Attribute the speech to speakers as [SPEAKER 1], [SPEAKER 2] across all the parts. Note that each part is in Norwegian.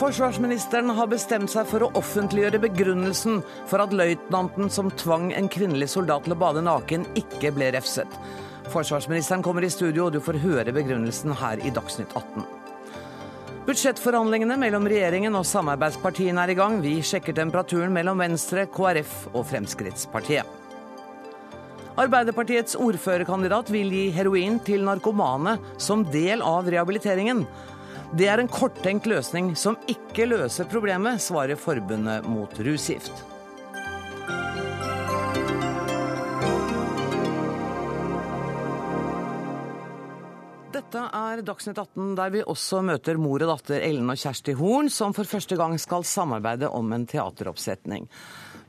[SPEAKER 1] Forsvarsministeren har bestemt seg for å offentliggjøre begrunnelsen for at løytnanten som tvang en kvinnelig soldat til å bade naken, ikke ble refset. Forsvarsministeren kommer i studio, og du får høre begrunnelsen her i Dagsnytt 18. Budsjettforhandlingene mellom regjeringen og samarbeidspartiene er i gang. Vi sjekker temperaturen mellom Venstre, KrF og Fremskrittspartiet. Arbeiderpartiets ordførerkandidat vil gi heroin til narkomane som del av rehabiliteringen. Det er en korttenkt løsning som ikke løser problemet, svarer Forbundet mot rusgift. Dette er Dagsnytt 18, der vi også møter mor og datter Ellen og Kjersti Horn, som for første gang skal samarbeide om en teateroppsetning.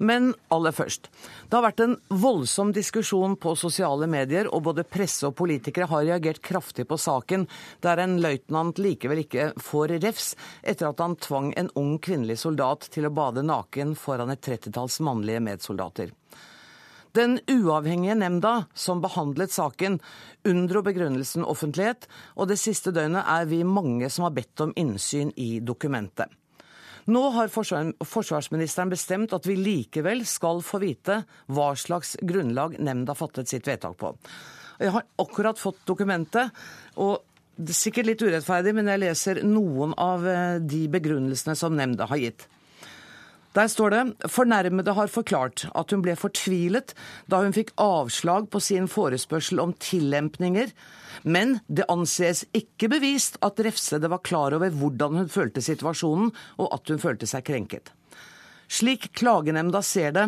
[SPEAKER 1] Men aller først. Det har vært en voldsom diskusjon på sosiale medier, og både presse og politikere har reagert kraftig på saken, der en løytnant likevel ikke får refs etter at han tvang en ung kvinnelig soldat til å bade naken foran et trettitalls mannlige medsoldater. Den uavhengige nemnda som behandlet saken, unndro begrunnelsen offentlighet, og det siste døgnet er vi mange som har bedt om innsyn i dokumentet. Nå har forsvarsministeren bestemt at vi likevel skal få vite hva slags grunnlag nemnda fattet sitt vedtak på. Jeg har akkurat fått dokumentet, og det er sikkert litt urettferdig, men jeg leser noen av eh, de begrunnelsene som nemnda har gitt. Der står det fornærmede har forklart at hun ble fortvilet da hun fikk avslag på sin forespørsel om tillempninger, men det anses ikke bevist at refsede var klar over hvordan hun følte situasjonen, og at hun følte seg krenket. Slik klagenemnda ser det,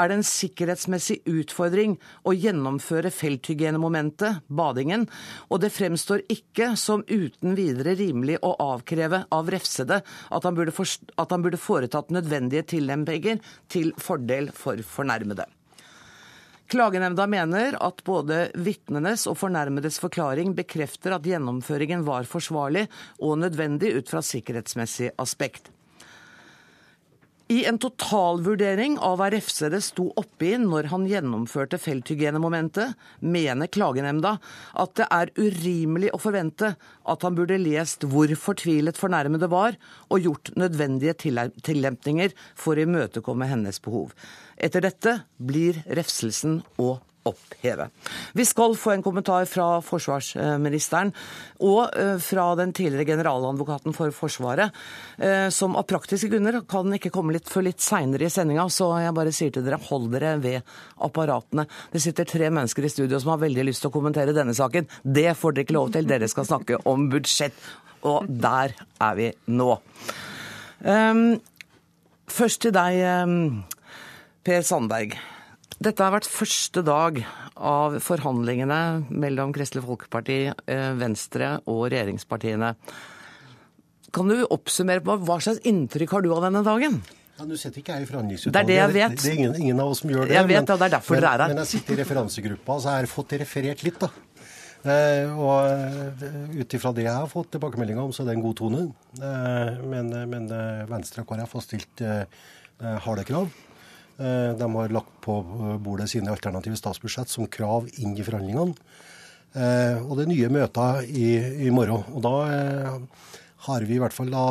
[SPEAKER 1] er det en sikkerhetsmessig utfordring å gjennomføre felthygienemomentet, badingen, og det fremstår ikke som uten videre rimelig å avkreve av refsede at han burde, at han burde foretatt nødvendige tillempinger til fordel for fornærmede. Klagenemnda mener at både vitnenes og fornærmedes forklaring bekrefter at gjennomføringen var forsvarlig og nødvendig ut fra sikkerhetsmessig aspekt. I en totalvurdering av hva refsere sto oppi når han gjennomførte felthygienemomentet, mener klagenemnda at det er urimelig å forvente at han burde lest hvor fortvilet fornærmede var, og gjort nødvendige tillempninger for å imøtekomme hennes behov. Etter dette blir refselsen å oppheve. Vi skal få en kommentar fra forsvarsministeren og eh, fra den tidligere generaladvokaten for Forsvaret, eh, som av praktiske grunner kan ikke komme litt før litt seinere i sendinga, så jeg bare sier til dere hold dere ved apparatene. Det sitter tre mennesker i studio som har veldig lyst til å kommentere denne saken. Det får dere ikke lov til. Dere skal snakke om budsjett, og der er vi nå. Um, først til deg, um, Per Sandberg. Dette har vært første dag av forhandlingene mellom Kristelig Folkeparti, eh, Venstre og regjeringspartiene. Kan du oppsummere på hva slags inntrykk har du av denne dagen?
[SPEAKER 2] Ja, Nå sitter ikke jeg i forhandlingsutvalget.
[SPEAKER 1] Det er det jeg vet.
[SPEAKER 2] Det, er ingen, ingen, av oss som gjør det.
[SPEAKER 1] Jeg vet, men, ja, det er derfor
[SPEAKER 2] men,
[SPEAKER 1] dere er her.
[SPEAKER 2] Men jeg sitter i referansegruppa, så jeg har fått referert litt, da. Eh, og eh, ut ifra det jeg har fått tilbakemeldinger om, så er det en god tone. Eh, men, men Venstre og KrF har stilt eh, harde krav. Eh, de har lagt på bordet sine alternative statsbudsjett som krav inn i forhandlingene. Eh, og det er nye møter i, i morgen. Og da eh, har vi i hvert fall da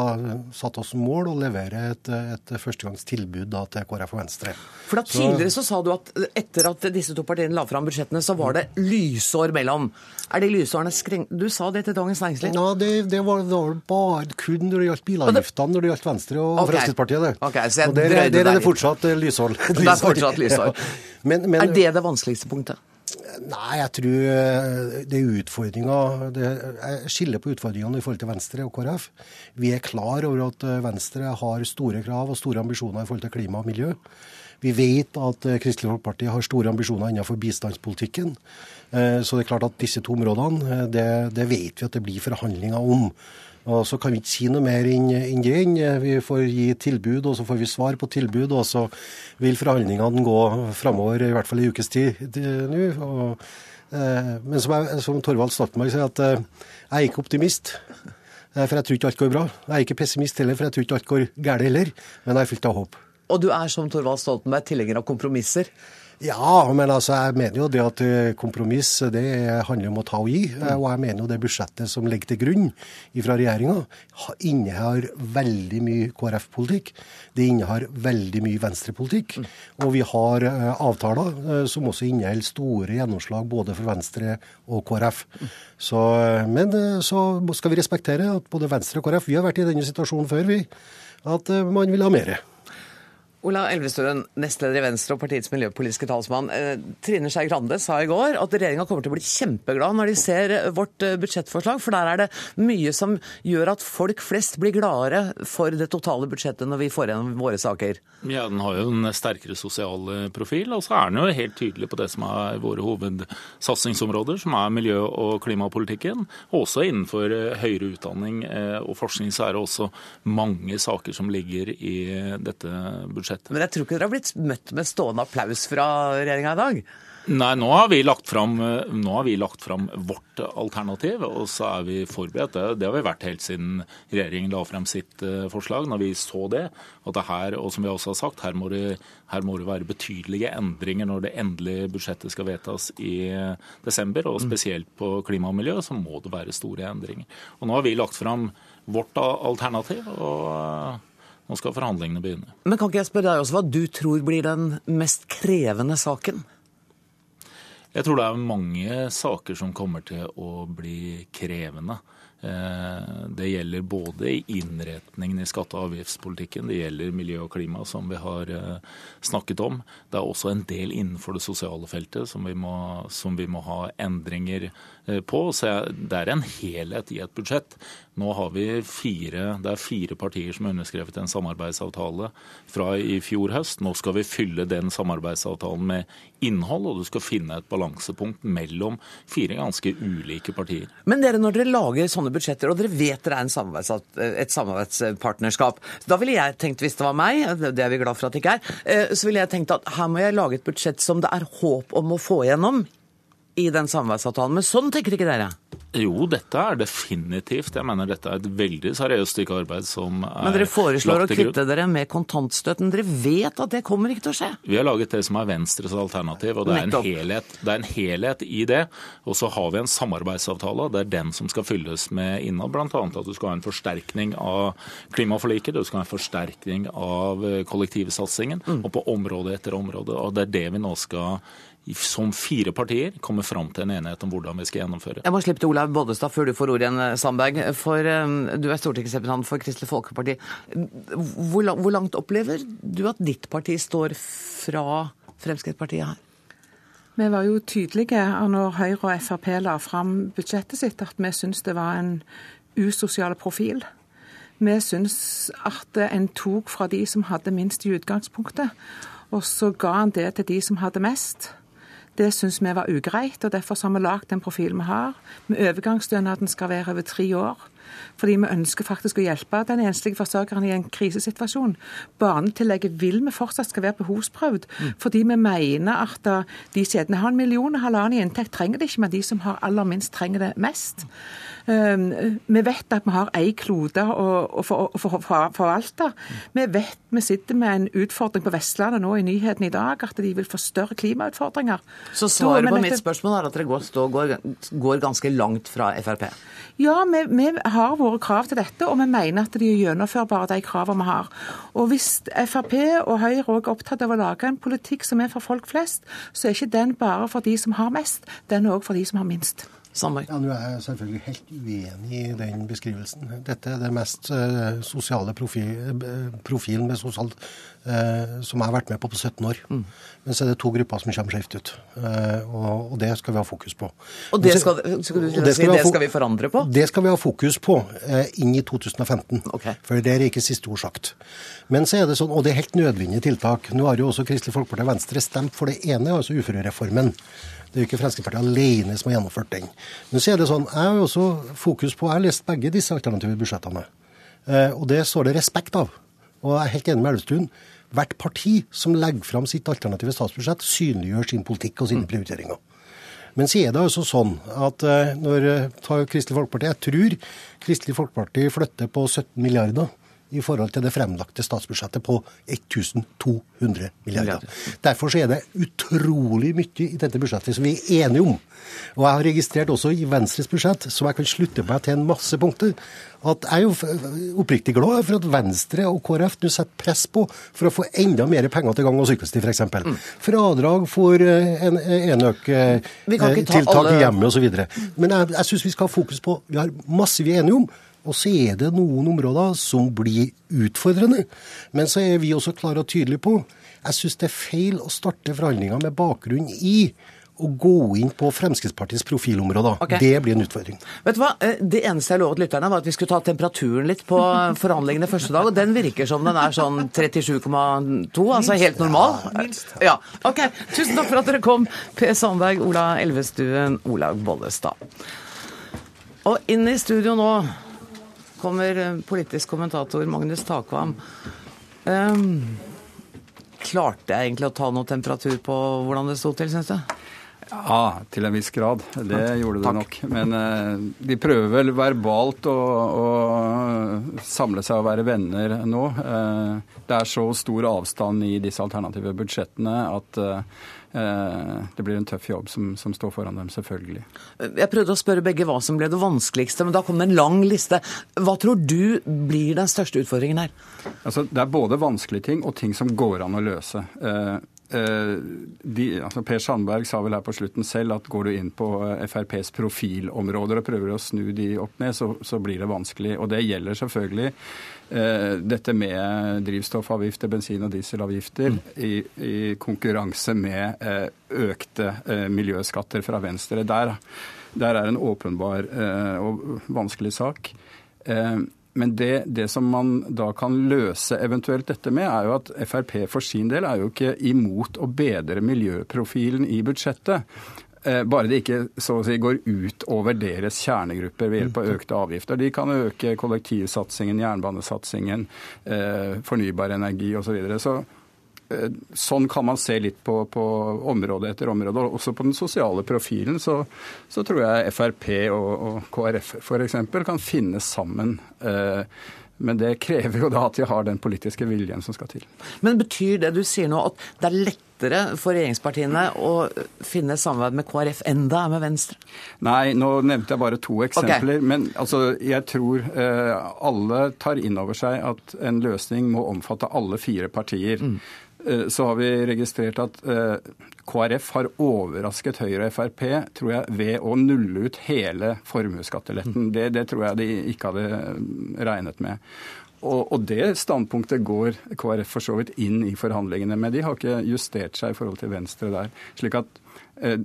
[SPEAKER 2] satt oss som mål å levere et, et førstegangstilbud da til KrF og Venstre.
[SPEAKER 1] For da Tidligere så sa du at etter at disse to partiene la fram budsjettene, så var det lysår mellom. Er de lysårene skreng... Du sa det til Dagens Næringsliv?
[SPEAKER 2] Ja, det, det, var, det, var, bare kun når det gjaldt bilavgiftene, når det gjaldt Venstre og okay. Fremskrittspartiet. Det.
[SPEAKER 1] Okay, så
[SPEAKER 2] og der, der er det fortsatt lysår.
[SPEAKER 1] Det er fortsatt lysår. Men, men, er det det vanskeligste punktet?
[SPEAKER 2] Nei, jeg tror eh, det er utfordringer Jeg skiller på utfordringene i forhold til Venstre og KrF. Vi er klar over at eh, Venstre har store krav og store ambisjoner i forhold til klima og miljø. Vi vet at eh, Kristelig Folkeparti har store ambisjoner innenfor bistandspolitikken. Så det er klart at disse to områdene, det, det vet vi at det blir forhandlinger om. Og Så kan vi ikke si noe mer enn det. Vi får gi tilbud, og så får vi svar på tilbud. Og så vil forhandlingene gå framover i hvert fall i ukes tid nå. Eh, men som, jeg, som Torvald Stoltenberg sier, at eh, jeg er ikke optimist. Eh, for jeg tror ikke alt går bra. Jeg er ikke pessimist heller, for jeg tror ikke alt går galt heller. Men jeg er fylt av håp.
[SPEAKER 1] Og du er som Torvald Stoltenberg tilhenger av kompromisser?
[SPEAKER 2] Ja, men altså, jeg mener jo det at eh, kompromiss det handler om å ta og gi. Mm. Og jeg mener jo det budsjettet som ligger til grunn fra regjeringa, innehar veldig mye KrF-politikk. Det innehar veldig mye venstrepolitikk. Mm. Og vi har avtaler som også inneholder store gjennomslag både for Venstre og KrF. Mm. Så, men så skal vi respektere at både Venstre og KrF Vi har vært i denne situasjonen før, vi. At man vil ha mer.
[SPEAKER 1] Ola Elvestuen, nestleder i Venstre og partiets miljøpolitiske talsmann. Eh, Trine Skei Grande sa i går at regjeringa kommer til å bli kjempeglad når de ser eh, vårt eh, budsjettforslag, for der er det mye som gjør at folk flest blir gladere for det totale budsjettet når vi får gjennom våre saker.
[SPEAKER 3] Ja, den har jo en sterkere sosial profil, og så er den jo helt tydelig på det som er våre hovedsatsingsområder, som er miljø- og klimapolitikken. Også innenfor høyere utdanning og forskning så er det også mange saker som ligger i dette budsjettet budsjettet.
[SPEAKER 1] Men jeg tror ikke dere har blitt møtt med stående applaus fra regjeringa i dag?
[SPEAKER 3] Nei, nå har, vi lagt fram, nå har vi lagt fram vårt alternativ, og så er vi forberedt. Det, det har vi vært helt siden regjeringen la frem sitt uh, forslag. Når vi så det, at det her, og som vi også har sagt, her må, det, her må det være betydelige endringer når det endelige budsjettet skal vedtas i uh, desember. Og spesielt på klima og miljø, så må det være store endringer. Og nå har vi lagt fram vårt alternativ. og... Nå skal forhandlingene begynne.
[SPEAKER 1] Men kan ikke jeg spørre deg også hva du tror blir den mest krevende saken?
[SPEAKER 3] Jeg tror det er mange saker som kommer til å bli krevende. Eh, det gjelder både innretningen i skatte- og avgiftspolitikken, det gjelder miljø og klima, som vi har eh, snakket om. Det er også en del innenfor det sosiale feltet som vi må, som vi må ha endringer eh, på. Så det er en helhet i et budsjett. Nå har vi fire, Det er fire partier som har underskrevet en samarbeidsavtale fra i fjor høst. Nå skal vi fylle den samarbeidsavtalen med innhold, og du skal finne et balansepunkt mellom fire ganske ulike partier.
[SPEAKER 1] Men dere, når dere lager sånne budsjetter, og dere vet dere er samarbeids, et samarbeidspartnerskap. Da ville jeg tenkt, hvis det var meg, det er vi glad for at det ikke er, eh, så ville jeg tenkt at her må jeg lage et budsjett som det er håp om å få igjennom i den samarbeidsavtalen. Men sånn tenker ikke dere?
[SPEAKER 3] Jo, dette er definitivt. Jeg mener dette er et veldig seriøst stykke arbeid som er
[SPEAKER 1] Men dere foreslår å kutte dere med kontantstøtten. Dere vet at det kommer ikke til å skje?
[SPEAKER 3] Vi har laget det som er Venstres alternativ, og det er en helhet, det er en helhet i det. Og så har vi en samarbeidsavtale, det er den som skal fylles med innhold. Bl.a. at du skal ha en forsterkning av klimaforliket, du skal ha en forsterkning av kollektivsatsingen, mm. og på område etter område. Og det er det vi nå skal som fire partier kommer fram til en enighet om hvordan vi skal gjennomføre.
[SPEAKER 1] Jeg må slippe til Olaug Bollestad før du får ordet igjen, Sandberg. For um, du er stortingsrepresentant for Kristelig Folkeparti. Hvor, hvor langt opplever du at ditt parti står fra Fremskrittspartiet her?
[SPEAKER 4] Vi var jo tydelige når Høyre og Frp la fram budsjettet sitt, at vi syns det var en usosial profil. Vi syns at en tok fra de som hadde minst i utgangspunktet, og så ga en det til de som hadde mest. Det syns vi var ugreit, og derfor har vi lagd den profilen vi har. Med overgangsstønaden skal være over tre år. Fordi vi ønsker faktisk å hjelpe den enslige forsørgeren i en krisesituasjon. Barnetillegget vil vi fortsatt skal være behovsprøvd, mm. fordi vi mener at de som har en million og halvannen i inntekt, trenger det ikke, men de som har aller minst, trenger det mest. Um, vi vet at vi har ei klode å, forvalte. Vi vet vi sitter med en utfordring på Vestlandet nå i nyhetene i dag, at de vil få større klimautfordringer.
[SPEAKER 1] Så svaret på mitt spørsmål er at dere går, går, går ganske langt fra Frp?
[SPEAKER 4] Ja, vi, vi, har våre krav til dette, og vi mener at de er gjennomførbare, de kravene vi har. Og hvis Frp og Høyre også er opptatt av å lage en politikk som er for folk flest, så er ikke den bare for de som har mest, den er òg for de som har minst.
[SPEAKER 2] Sandberg? Ja, Nå er jeg selvfølgelig helt uenig i den beskrivelsen. Dette er det mest uh, sosiale profil, uh, profilen med sosialt uh, som jeg har vært med på på 17 år. Mm. Men så er det to grupper som kommer skjevt ut. Og, det skal vi ha fokus på.
[SPEAKER 1] Og det skal, skal, du, det skal, vi, det skal vi forandre på?
[SPEAKER 2] Det skal vi ha fokus på inn i 2015. Okay. For det er ikke siste ord sagt. Men så er det sånn, og det er helt nødvendige tiltak. Nå har jo også Kristelig Folkeparti og Venstre stemt for det ene, altså uførereformen. Det er jo ikke Fremskrittspartiet alene som har gjennomført den. Men så er det sånn, jeg har jo også fokus på, jeg har lest begge disse alternative budsjettene. Eh, og det står det respekt av. Og jeg er helt enig med Elvestuen. Hvert parti som legger fram sitt alternative statsbudsjett, synliggjør sin politikk og sine mm. prioriteringer. Men så er det altså sånn at eh, når eh, Kristelig Folkeparti Jeg tror Kristelig Folkeparti flytter på 17 milliarder i forhold til det fremlagte statsbudsjettet på 1200 milliarder. Derfor er det utrolig mye i dette budsjettet som vi er enige om. Og jeg har registrert også i Venstres budsjett, som jeg kan slutte meg til en masse punkter, at jeg er jo oppriktig glad for at Venstre og KrF nå setter press på for å få enda mer penger til gang- og sykkelsti, f.eks. Mm. Fradrag for eh, en, enøktiltak eh, alle... i hjemmet osv. Men jeg, jeg syns vi skal ha fokus på Vi har masse vi er enige om. Og så er det noen områder som blir utfordrende. Men så er vi også klare og tydelige på Jeg syns det er feil å starte forhandlinger med bakgrunn i å gå inn på Fremskrittspartiets profilområder. Okay. Det blir en utfordring.
[SPEAKER 1] Vet du hva? Eh, det eneste jeg lovet lytterne, var at vi skulle ta temperaturen litt på forhandlingene første dag. Og den virker som den er sånn 37,2, altså helt normal. Minst. Ja, ok. Tusen takk for at dere kom, Per Sandberg, Ola Elvestuen, Olaug Bollestad. Og inn i studio nå kommer eh, politisk kommentator Magnus Takvam. Um, klarte jeg egentlig å ta noe temperatur på hvordan det sto til, syns du?
[SPEAKER 5] Ja, til en viss grad. Det gjorde det nok. Men uh, de prøver vel verbalt å, å, samle seg og være venner nå. Uh, det er så stor avstand i disse alternative budsjettene at uh, det blir en tøff jobb som, som, står foran dem, selvfølgelig.
[SPEAKER 1] Jeg prøvde å spørre begge hva som ble det vanskeligste, men da kom det en lang liste. Hva tror du blir den største utfordringen her?
[SPEAKER 5] Altså, det er både vanskelige ting og ting som går an å løse. Eh, de, altså per Sandberg sa vel her på slutten selv at går du inn på eh, FrPs profilområder og prøver å snu de opp ned, så, så blir det vanskelig. Og det gjelder selvfølgelig eh, dette med drivstoffavgifter, bensin- og dieselavgifter, i, i, konkurranse med eh, økte eh, miljøskatter fra Venstre. Der, der er en åpenbar eh, og vanskelig sak. Eh, men det, det, som man da kan løse eventuelt dette med, er jo at Frp for sin del er jo ikke imot å bedre miljøprofilen i budsjettet. Eh, bare det ikke så å si, går ut over deres kjernegrupper ved hjelp av økte avgifter. De kan øke kollektivsatsingen, jernbanesatsingen, eh, fornybar energi osv. Så, videre. så Eh, sånn kan man se litt på, på område etter område. og Også på den sosiale profilen så, så tror jeg Frp og, og KrF f.eks. kan finne sammen. Eh, men det krever jo da at de har den politiske viljen som skal til.
[SPEAKER 1] Men betyr det du sier nå at det er lettere for regjeringspartiene å finne samarbeid med KrF enn det er med Venstre?
[SPEAKER 5] Nei, nå nevnte jeg bare to eksempler. Okay. Men altså, jeg tror eh, alle tar inn over seg at en løsning må omfatte alle fire partier. Mm. Eh, så har vi registrert at eh, KrF har overrasket Høyre og Frp tror jeg, ved å nulle ut hele formuesskatteletten. Det, det, tror jeg de ikke hadde eh, regnet med. Og, og, det standpunktet går KrF for så vidt inn i forhandlingene med. De har ikke justert seg i forhold til Venstre der. slik at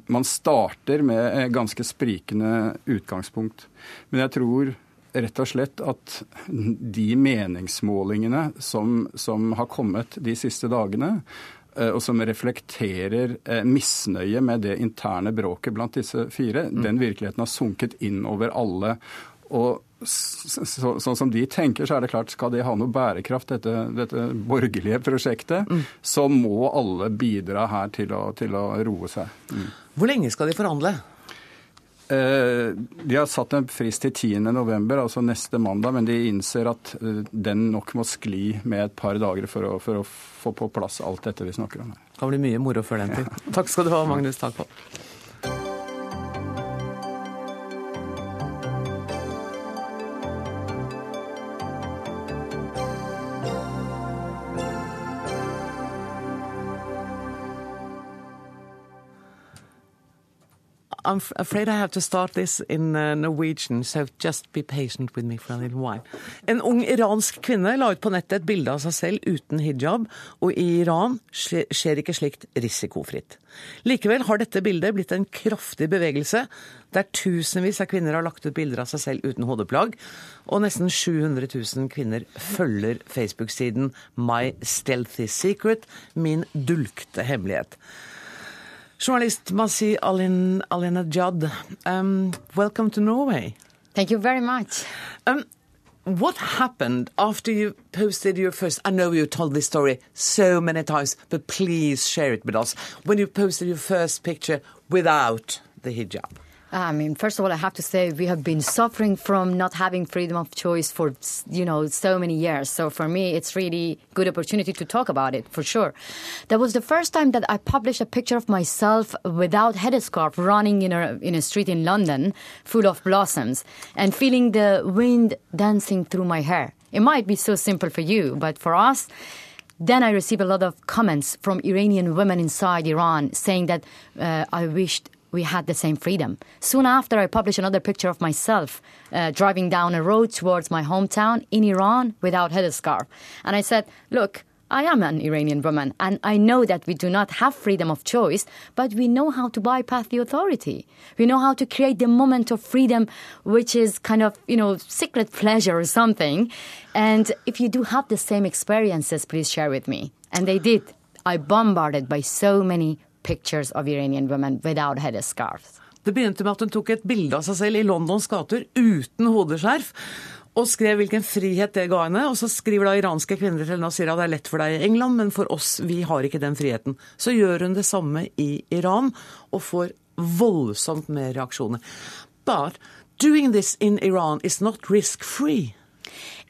[SPEAKER 5] man starter med ganske sprikende utgangspunkt. Men jeg tror rett og slett at de meningsmålingene som, som har kommet de siste dagene, eh, og som reflekterer eh, misnøye med det interne bråket blant disse fire, mm. den virkeligheten har sunket inn over alle. Og så, sånn som de tenker, så er det klart, skal de ha noe bærekraft, dette, dette borgerlige prosjektet, mm. så må alle bidra her til å, til å roe seg. Mm.
[SPEAKER 1] Hvor lenge skal de forhandle?
[SPEAKER 5] Eh, de har satt en frist til 10.11, altså neste mandag, men de innser at eh, den nok må skli med et par dager for å, for å få på plass alt dette vi snakker om.
[SPEAKER 1] Det kan bli mye moro før den tid. Takk skal du ha, Magnus Takvold. I'm afraid I have to start this in uh, Norwegian, so just be patient with me for a little while. En ung iransk kvinne la ut på nettet et bilde av seg selv uten hijab, og i Iran skjer ikke slikt risikofritt. Likevel har dette bildet blitt en kraftig bevegelse, der tusenvis av kvinner har lagt ut bilder av seg selv uten hodeplagg, og nesten 700 000 kvinner følger Facebook-siden My Stealthy Secret, min dulkte hemmelighet. Journalist Masi Alin, Alina Judd, um, welcome to Norway.
[SPEAKER 6] Thank you very much. Um,
[SPEAKER 1] what happened after you posted your first? I know you told this story so many times, but please share it with us. When you posted your first picture without the hijab.
[SPEAKER 6] I mean, first of all, I have to say we have been suffering from not having freedom of choice for, you know, so many years. So for me, it's really good opportunity to talk about it, for sure. That was the first time that I published a picture of myself without headscarf running in a, in a street in London full of blossoms and feeling the wind dancing through my hair. It might be so simple for you, but for us, then I received a lot of comments from Iranian women inside Iran saying that uh, I wished we had the same freedom. Soon after, I published another picture of myself uh, driving down a road towards my hometown in Iran without headscarf. And I said, Look, I am an Iranian woman, and I know that we do not have freedom of choice, but we know how to bypass the authority. We know how to create the moment of freedom, which is kind of, you know, secret pleasure or something. And if you do have the same experiences, please share with me. And they did. I bombarded by so many pictures of Iranian women without headscarves.
[SPEAKER 1] Det begynte med at hun tok et bilde av seg selv i Londons gater uten hodeskjerf. Og skrev hvilken frihet det ga henne. Og så skriver da iranske kvinner til henne og sier at det er lett for deg i England, men for oss, vi har ikke den friheten. Så gjør hun det samme i Iran, og får voldsomt med reaksjoner. But doing this in Iran is not risk-free.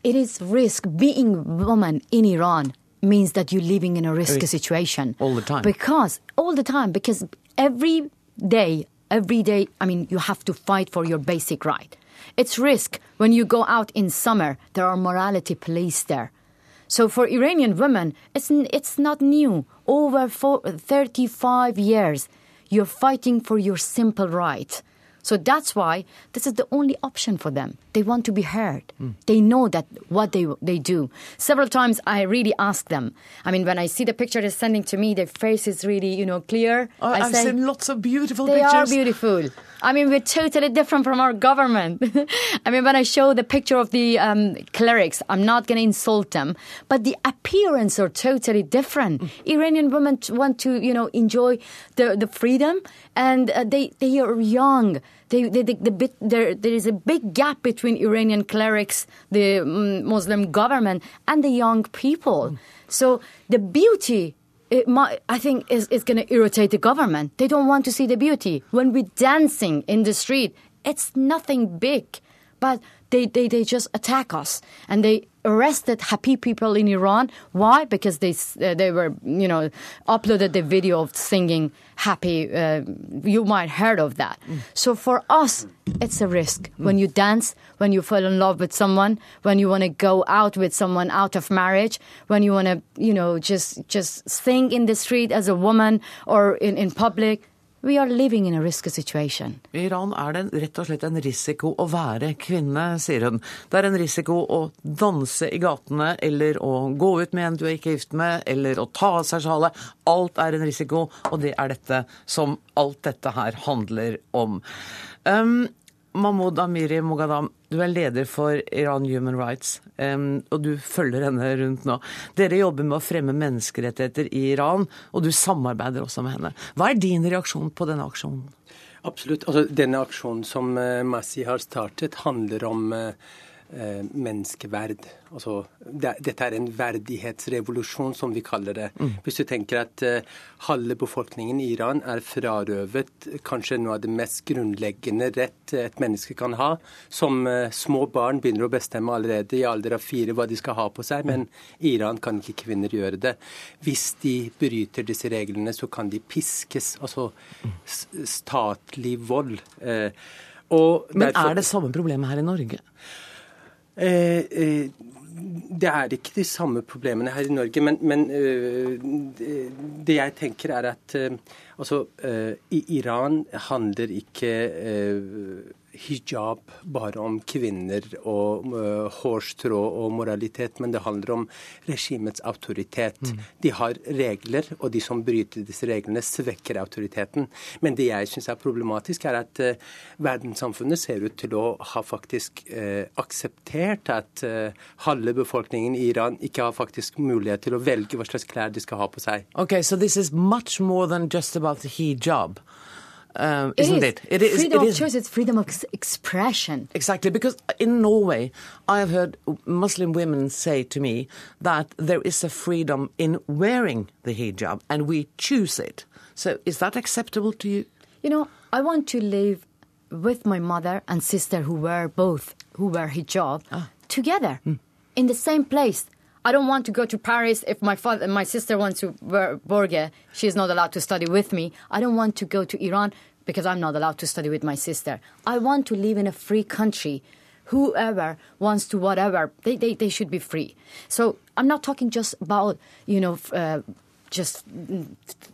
[SPEAKER 6] It is risk being woman in Iran means that you're living in a risky situation
[SPEAKER 1] all the time.
[SPEAKER 6] Because all the time, because every day, every day, I mean, you have to fight for your basic right. It's risk when you go out in summer. There are morality police there. So for Iranian women, it's it's not new. Over 35 years, you're fighting for your simple right. So that's why this is the only option for them. They want to be heard. Mm. They know that what they they do. Several times I really ask them. I mean, when I see the picture they're sending to me, their face is really you know clear.
[SPEAKER 1] Oh, I have seen lots of beautiful
[SPEAKER 6] they
[SPEAKER 1] pictures.
[SPEAKER 6] They are beautiful. I mean, we're totally different from our government. I mean, when I show the picture of the um, clerics, I'm not going to insult them, but the appearance are totally different. Mm. Iranian women want to, you know, enjoy the, the freedom, and uh, they they are young. They, they, they, the bit, there, there is a big gap between Iranian clerics, the um, Muslim government, and the young people. Mm. So the beauty might, I think is, is going to irritate the government. They don't want to see the beauty. When we're dancing in the street, it's nothing big, but they, they, they just attack us and they arrested happy people in Iran. Why? Because they uh, they were you know uploaded the video of singing happy. Uh, you might heard of that. Mm. So for us, it's a risk mm. when you dance, when you fall in love with someone, when you want to go out with someone out of marriage, when you want to you know just just sing in the street as a woman or in in public We are living in a risky situation.
[SPEAKER 1] I Iran er det rett og slett en risiko å være kvinne, sier hun. Det er en risiko å danse i gatene, eller å gå ut med en du er ikke gift med, eller å ta av seg sjalet. Alt er en risiko, og det er dette som alt dette her handler om. Um, Mahmoud Amiri Mogadam, du er leder for Iran Human Rights, og du følger henne rundt nå. Dere jobber med å fremme menneskerettigheter i Iran, og du samarbeider også med henne. Hva er din reaksjon på denne aksjonen?
[SPEAKER 7] Absolutt. Altså, denne aksjonen som uh, Massi har startet, handler om uh, eh, menneskeverd. Altså, det, dette er en verdighetsrevolusjon, som vi kaller det. Mm. Hvis du tenker at eh, halve befolkningen i Iran er frarøvet kanskje noe av det mest grunnleggende rett et menneske kan ha. Som eh, små barn begynner å bestemme allerede i alder av fire hva de skal ha på seg, men i Iran kan ikke kvinner gjøre det. Hvis de bryter disse reglene, så kan de piskes. Altså statlig vold. Eh,
[SPEAKER 1] men er det samme problemet her i Norge?
[SPEAKER 7] Eh, eh, det er ikke de samme problemene her i Norge, men, men uh, det jeg tenker er at altså, Iran handler ikke hijab bare om kvinner og uh, hårstrå og moralitet, men det handler om regimets autoritet. Mm. De har regler, og de som bryter disse reglene, svekker autoriteten. Men det jeg syns er problematisk, er at uh, verdenssamfunnet ser ut til å ha faktisk uh, akseptert at halve befolkningen i Iran ikke har faktisk mulighet til å velge hva slags klær de skal ha på seg.
[SPEAKER 1] Okay, so this is much more than just about the hijab. Um, isn't
[SPEAKER 6] it? Is. it? it is, freedom it of choice. It's freedom of expression.
[SPEAKER 1] Exactly, because in Norway, I have heard Muslim women say to me that there is a freedom in wearing the hijab, and we choose it. So, is that acceptable to you?
[SPEAKER 6] You know, I want to live with my mother and sister who wear both, who wear hijab,
[SPEAKER 1] Ah.
[SPEAKER 6] together
[SPEAKER 1] Hmm.
[SPEAKER 6] in the same place. I don't want to go to Paris if my father, my sister wants to burqa. She is not allowed to study with me. I don't want to go to Iran because I'm not allowed to study with my sister. I want to live in a free country. Whoever wants to whatever, they, they, they should be free. So I'm not talking just about, you know, uh, just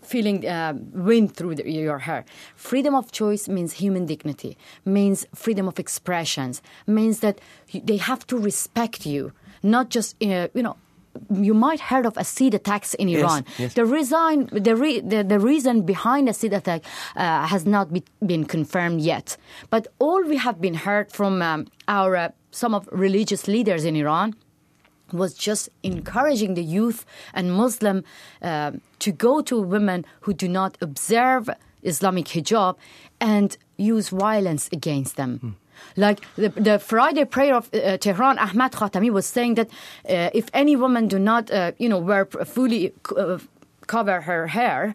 [SPEAKER 6] feeling uh, wind through the, your hair. Freedom of choice means human dignity, means freedom of expressions, means that they have to respect you, not just uh, you know. You might heard of acid attacks in Iran.
[SPEAKER 1] yes.
[SPEAKER 6] The reason, the, re, the, the reason behind acid attack uh, has not be, been confirmed yet. But all we have been heard from um, our uh, some of religious leaders in Iran was just encouraging the youth and Muslim uh, to go to women who do not observe Islamic hijab and use violence against them. Like the, the Friday prayer of uh, Tehran, Ahmad Khatami was saying that uh, if any woman do not, uh, you know, wear fully uh, cover her hair,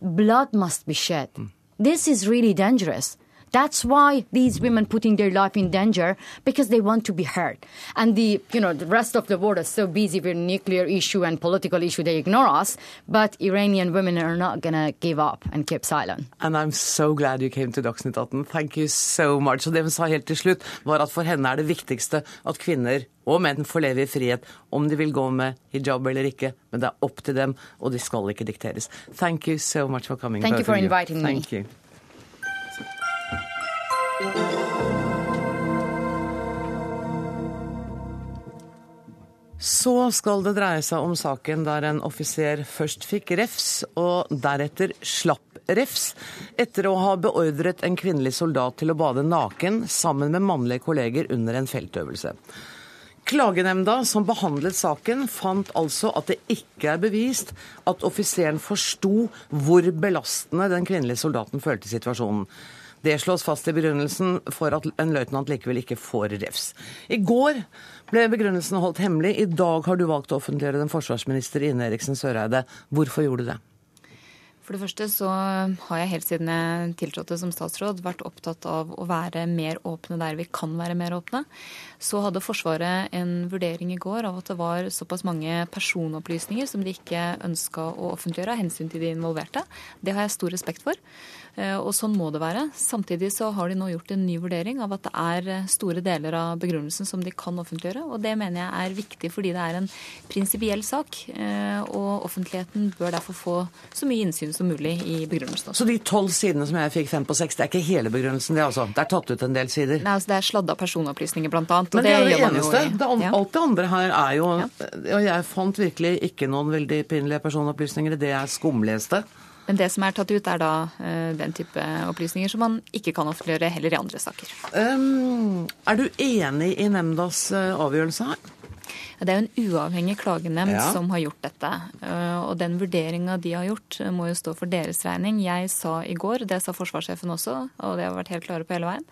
[SPEAKER 6] blood must be shed. This is really dangerous. That's why these women putting their life in danger because they want to be heard. And the you know the rest of the world is so busy with nuclear issue and political issue they ignore us. But Iranian women are not gonna give up and keep silent.
[SPEAKER 1] And I'm so glad you came to Dagsnytt 18. Thank you so much. Og det hun sa helt til slutt, var at for henne er det viktigste at kvinner og menn får leve i frihet, om de vil gå med hijab eller ikke. Men det er opp til dem, og de skal ikke dikteres. Thank you so much for coming.
[SPEAKER 6] Thank you for
[SPEAKER 1] inviting
[SPEAKER 6] inviting me.
[SPEAKER 1] Så skal det dreie seg om saken der en offiser først fikk refs, og deretter slapp refs, etter å ha beordret en kvinnelig soldat til å bade naken sammen med mannlige kolleger under en feltøvelse. Klagenemnda som behandlet saken, fant altså at det ikke er bevist at offiseren forsto hvor belastende den kvinnelige soldaten følte situasjonen. Det slås fast i begrunnelsen for at en løytnant likevel ikke får refs. I går ble begrunnelsen holdt hemmelig. I dag har du valgt å offentliggjøre den forsvarsminister Ine Eriksen Søreide. Hvorfor gjorde du det?
[SPEAKER 8] For det første så har jeg helt siden jeg tiltrådte som statsråd vært opptatt av å være mer åpne der vi kan være mer åpne. Så hadde Forsvaret en vurdering i går av at det var såpass mange personopplysninger som de ikke ønska å offentliggjøre av hensyn til de involverte. Det har jeg stor respekt for. Eh, Og sånn må det være. Samtidig så har de nå gjort en ny vurdering av at det er store deler av begrunnelsen som de kan offentliggjøre. Og det mener jeg er viktig fordi det er en prinsipiell sak. eh, Og offentligheten bør derfor få så mye innsyn som mulig i begrunnelsen også.
[SPEAKER 1] Så de tolv sidene som jeg fikk fem på seks, det er ikke hele begrunnelsen, det altså? Det er tatt ut en del sider?
[SPEAKER 8] Nei, altså Det er sladda personopplysninger, blant annet.
[SPEAKER 1] Men det er jo det eneste.
[SPEAKER 8] i-
[SPEAKER 1] Det,
[SPEAKER 8] ja.
[SPEAKER 1] Alt det andre her er jo Og jeg fant virkelig ikke noen veldig pinlige personopplysninger. Det er skumleste.
[SPEAKER 8] Men det som er tatt ut, er da eh, den type opplysninger som man ikke kan offentliggjøre heller i andre saker.
[SPEAKER 1] Um, er du enig i nemndas eh, avgjørelse her?
[SPEAKER 8] Det er jo en uavhengig klagenemnd
[SPEAKER 1] Ja.
[SPEAKER 8] som har gjort dette. eh, Og den vurderinga de har gjort, må jo stå for deres regning. Jeg sa i går, det sa forsvarssjefen også, og det har vært helt klare på hele veien,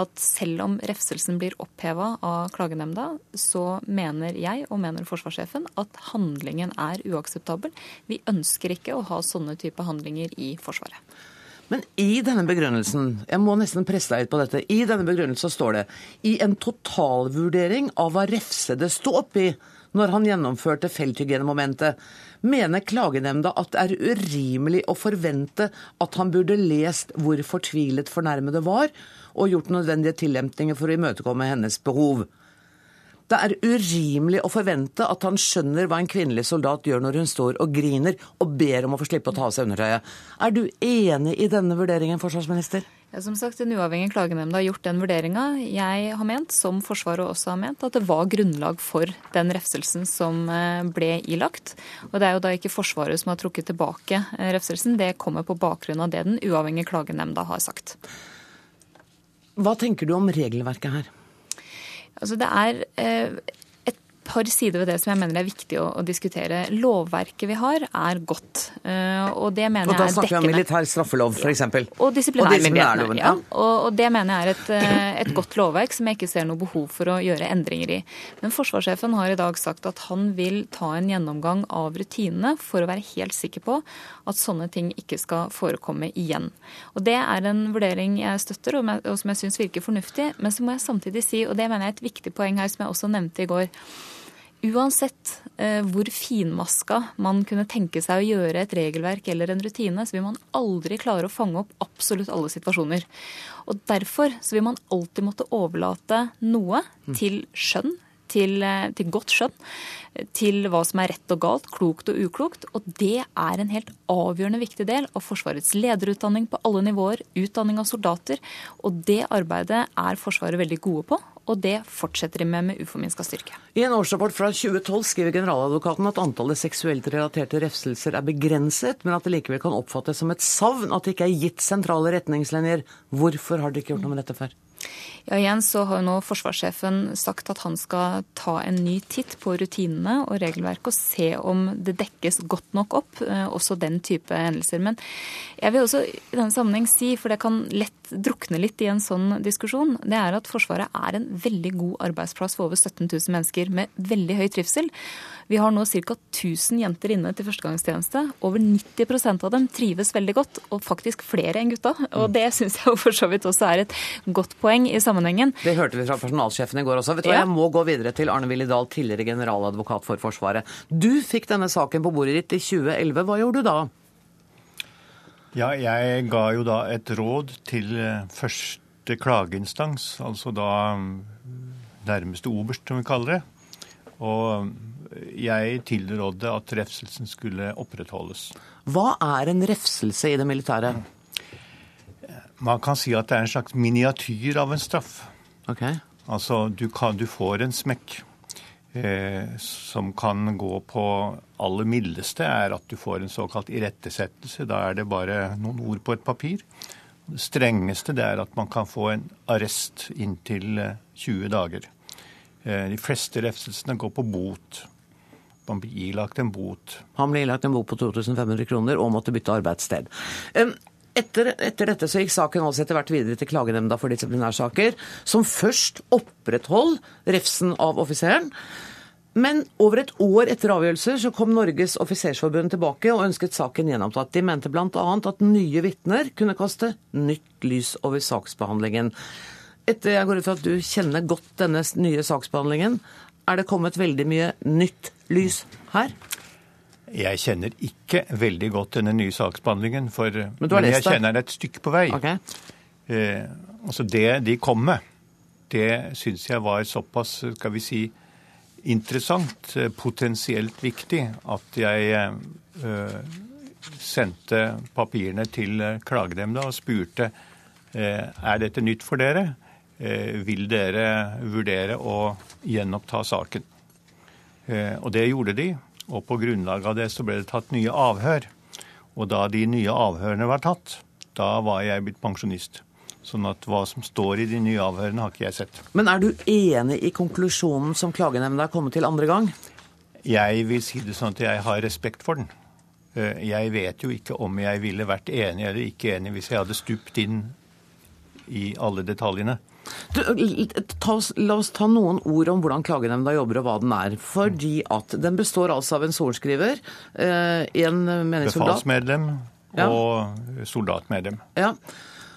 [SPEAKER 8] at selv om refselsen blir oppheva av klagenemnda, så mener jeg og mener forsvarssjefen at handlingen er uakseptabel. Vi ønsker ikke å ha sånne type handlinger i Forsvaret.
[SPEAKER 1] Men i denne begrunnelsen, jeg må nesten presse deg ut på dette, i denne begrunnelsen står det i en totalvurdering av hva refsede sto oppi når han gjennomførte felthygienemomentet, mener klagenemnda at det er urimelig å forvente at han burde lest hvor fortvilet fornærmede var, og gjort nødvendige tillempninger for å imøtekomme hennes behov. Det er urimelig å forvente at han skjønner hva en kvinnelig soldat gjør når hun står og griner og ber om å få slippe å ta av seg undertøyet. Er du enig i denne vurderingen, forsvarsminister?
[SPEAKER 8] Ja, som sagt, Den uavhengige klagenemnda har gjort den vurderinga. Jeg har ment, som Forsvaret også har ment, at det var grunnlag for den refselsen som eh, ble ilagt. Og det er jo da ikke Forsvaret som har trukket tilbake eh, refselsen. Det kommer på bakgrunn av det den uavhengige klagenemnda har sagt.
[SPEAKER 1] Hva tenker du om regelverket her?
[SPEAKER 8] Altså det er eh, et par sider ved det som jeg mener er viktig å, å diskutere. Lovverket vi har, er godt. Uh, og det mener
[SPEAKER 1] og
[SPEAKER 8] jeg er dekkende.
[SPEAKER 1] Da snakker vi om militær straffelov, f.eks. Ja.
[SPEAKER 8] Og disiplinærmyndighetene. Ja. Og, og, det mener jeg er et, uh, et, godt lovverk som jeg ikke ser noe behov for å gjøre endringer i. Men forsvarssjefen har i dag sagt at han vil ta en gjennomgang av rutinene for å være helt sikker på at sånne ting ikke skal forekomme igjen. Og Det er en vurdering jeg støtter, og, som jeg syns virker fornuftig. Men så må jeg samtidig si, og det mener jeg er et viktig poeng her som jeg også nevnte i går, Uansett eh, hvor finmaska man kunne tenke seg å gjøre et regelverk eller en rutine, så vil man aldri klare å fange opp absolutt alle situasjoner. Og Derfor så vil man alltid måtte overlate noe til skjønn, til, eh, til godt skjønn til hva som er rett og galt, klokt og uklokt. Og det er en helt avgjørende viktig del av Forsvarets lederutdanning på alle nivåer, utdanning av soldater. Og det arbeidet er Forsvaret veldig gode på, og det fortsetter de med med uforminska styrke.
[SPEAKER 1] I en årsrapport fra 2012 skriver generaladvokaten at antallet seksuelt relaterte refselser er begrenset, men at det likevel kan oppfattes som et savn at det ikke er gitt sentrale retningslinjer. Hvorfor har dere ikke gjort noe med dette før?
[SPEAKER 8] Ja, igjen så har jo nå forsvarssjefen sagt at han skal ta en ny titt på rutinene og regelverket og se om det dekkes godt nok opp, eh, også den type hendelser. Men jeg vil også i denne sammenheng si, for det kan lett drukne litt i en sånn diskusjon, det er at Forsvaret er en veldig god arbeidsplass for over 17 000 mennesker med veldig høy trivsel. Vi har nå ca. 1000 jenter inne til førstegangstjeneste. Over 90% av dem trives veldig godt, og faktisk flere enn gutta. Og det syns jeg for så vidt også er et godt poeng i sammenhengen.
[SPEAKER 1] Det hørte vi fra personalsjefen i går også. Vet du hva, Jeg må gå videre til Arne Willy Dahl, tidligere generaladvokat for Forsvaret. Du fikk denne saken på bordet ditt i 2011. Hva gjorde du da?
[SPEAKER 9] Ja, jeg ga jo da et råd til eh, første klageinstans, altså da mm, nærmeste oberst, som vi kaller det. Og jeg tilrådde at refselsen skulle opprettholdes.
[SPEAKER 1] Hva er en refselse i det militære?
[SPEAKER 9] Man kan si at det er en slags miniatyr av en straff.
[SPEAKER 1] Okay.
[SPEAKER 9] Altså, du, kan, du får en smekk som kan gå på aller mildeste, er at du får en såkalt irettesettelse. Da er det bare noen ord på et papir. Det strengeste det er at man kan få en arrest inntil 20 eh, dager. Eh, de fleste refselsene går på bot. Man blir ilagt en bot.
[SPEAKER 1] Han ble ilagt en bot på 2500 kroner og måtte bytte arbeidssted. Etter, etter, dette så gikk saken altså etter hvert videre til Klagenemnda for disiplinærsaker, som først opprettholdt refsen av offiseren. Men over et år etter avgjørelser så kom Norges offisersforbund tilbake og ønsket saken gjenopptatt. De mente bl.a. at nye vitner kunne kaste nytt lys over saksbehandlingen. Etter jeg går ut fra at du kjenner godt denne nye saksbehandlingen, er det kommet veldig mye nytt lys her?
[SPEAKER 9] Jeg kjenner ikke veldig godt denne nye saksbehandlingen, for, men, men jeg kjenner den et stykke på vei.
[SPEAKER 1] Okay.
[SPEAKER 9] Eh, altså Det de kom med, det syns jeg var såpass, skal vi si, interessant, eh, potensielt viktig, at jeg eh, sendte papirene til klagenemnda og spurte eh, er dette nytt for dere. Eh, vil dere vurdere å gjenoppta saken. Eh, og det gjorde de, og på grunnlag av det så ble det tatt nye avhør. Og da de nye avhørene var tatt, da var jeg blitt pensjonist. Sånn at hva som står i de nye avhørene, har ikke jeg sett.
[SPEAKER 1] Men er du enig i konklusjonen som klagenemnda har kommet til andre gang?
[SPEAKER 9] Jeg vil si det sånn at jeg har respekt for den. Eh, jeg vet jo ikke om jeg ville vært enig eller ikke enig hvis jeg hadde stupt inn i alle detaljene.
[SPEAKER 1] Du, oss, la oss ta noen ord om hvordan klagenemnda jobber og hva den er. Fordi at Den består altså av en sorenskriver, eh, en meningssoldat
[SPEAKER 9] Befalsmedlem og soldatmedlem.
[SPEAKER 1] Ja.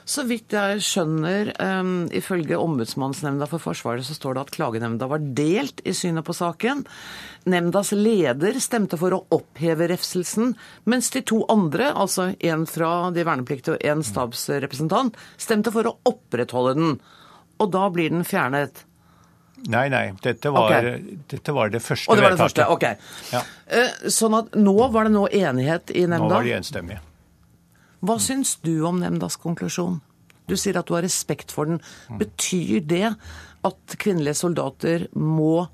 [SPEAKER 1] Så vidt jeg skjønner, um, ifølge Ombudsmannsnemnda for Forsvaret, så står det at klagenemnda var delt i synet på saken. Nemndas leder stemte for å oppheve refselsen, mens de to andre, altså en fra de vernepliktige og en stabsrepresentant, stemte for å opprettholde den og da blir den fjernet?
[SPEAKER 9] Nei, nei. Dette var, okay. dette var det første
[SPEAKER 1] og det var det vedtaket. Første. ok. Ja. Eh, sånn at nå var det nå enighet i nemnda?
[SPEAKER 9] Nå var de enstemmige.
[SPEAKER 1] Hva syns du om nemndas konklusjon? Du sier at du har respekt for den. Betyr det at kvinnelige soldater må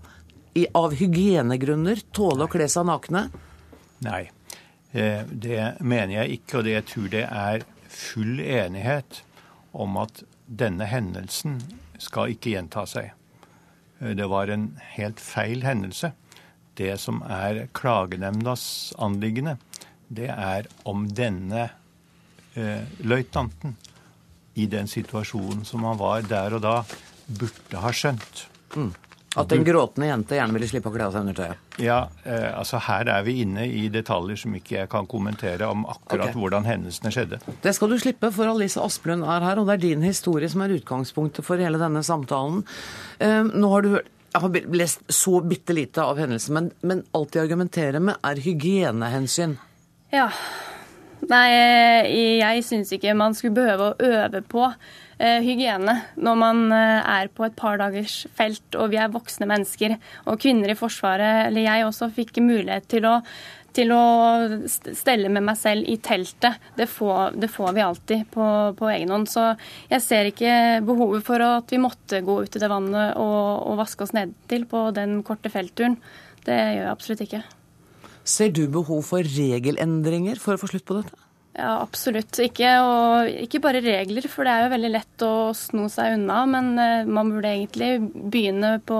[SPEAKER 1] i, av hygienegrunner tåle å kle seg nakne?
[SPEAKER 9] Nei, eh, det mener jeg ikke. Og det jeg tror det er full enighet om at denne hendelsen skal ikke gjenta seg. Det var en helt feil hendelse. Det som er klagenemndas anliggende, det er om denne eh, løytnanten i den situasjonen som han var der og da, burde ha skjønt.
[SPEAKER 1] Mm. At en gråtende jente gjerne ville slippe å kle av seg undertøyet?
[SPEAKER 9] Ja, eh, altså her er vi inne i detaljer som ikke jeg kan kommentere om akkurat okay. hvordan hendelsene skjedde.
[SPEAKER 1] Det skal du slippe, for Alice Asplund er her, og det er din historie som er utgangspunktet for hele denne samtalen. Eh, nå har du hørt jeg har lest så bitte lite av hendelsen, men, men alt de argumenterer med, er hygienehensyn.
[SPEAKER 10] Ja. Nei, eh, jeg syns ikke man skulle behøve å øve på hygiene når man eh, er på et par dagers felt og vi er voksne mennesker. Og kvinner i Forsvaret, eller jeg også, fikk mulighet til å til å stelle med meg selv i teltet. Det får, det får vi alltid på, på, egen hånd. Så jeg ser ikke behovet for at vi måtte gå ut i det vannet og, og vaske oss nedtil på den korte feltturen. Det gjør jeg absolutt ikke.
[SPEAKER 1] Ser du behov for regelendringer for å få slutt på dette?
[SPEAKER 10] Ja, absolutt. Ikke, og, ikke, bare regler, for det er jo veldig lett å sno seg unna. Men eh, man burde egentlig begynne på,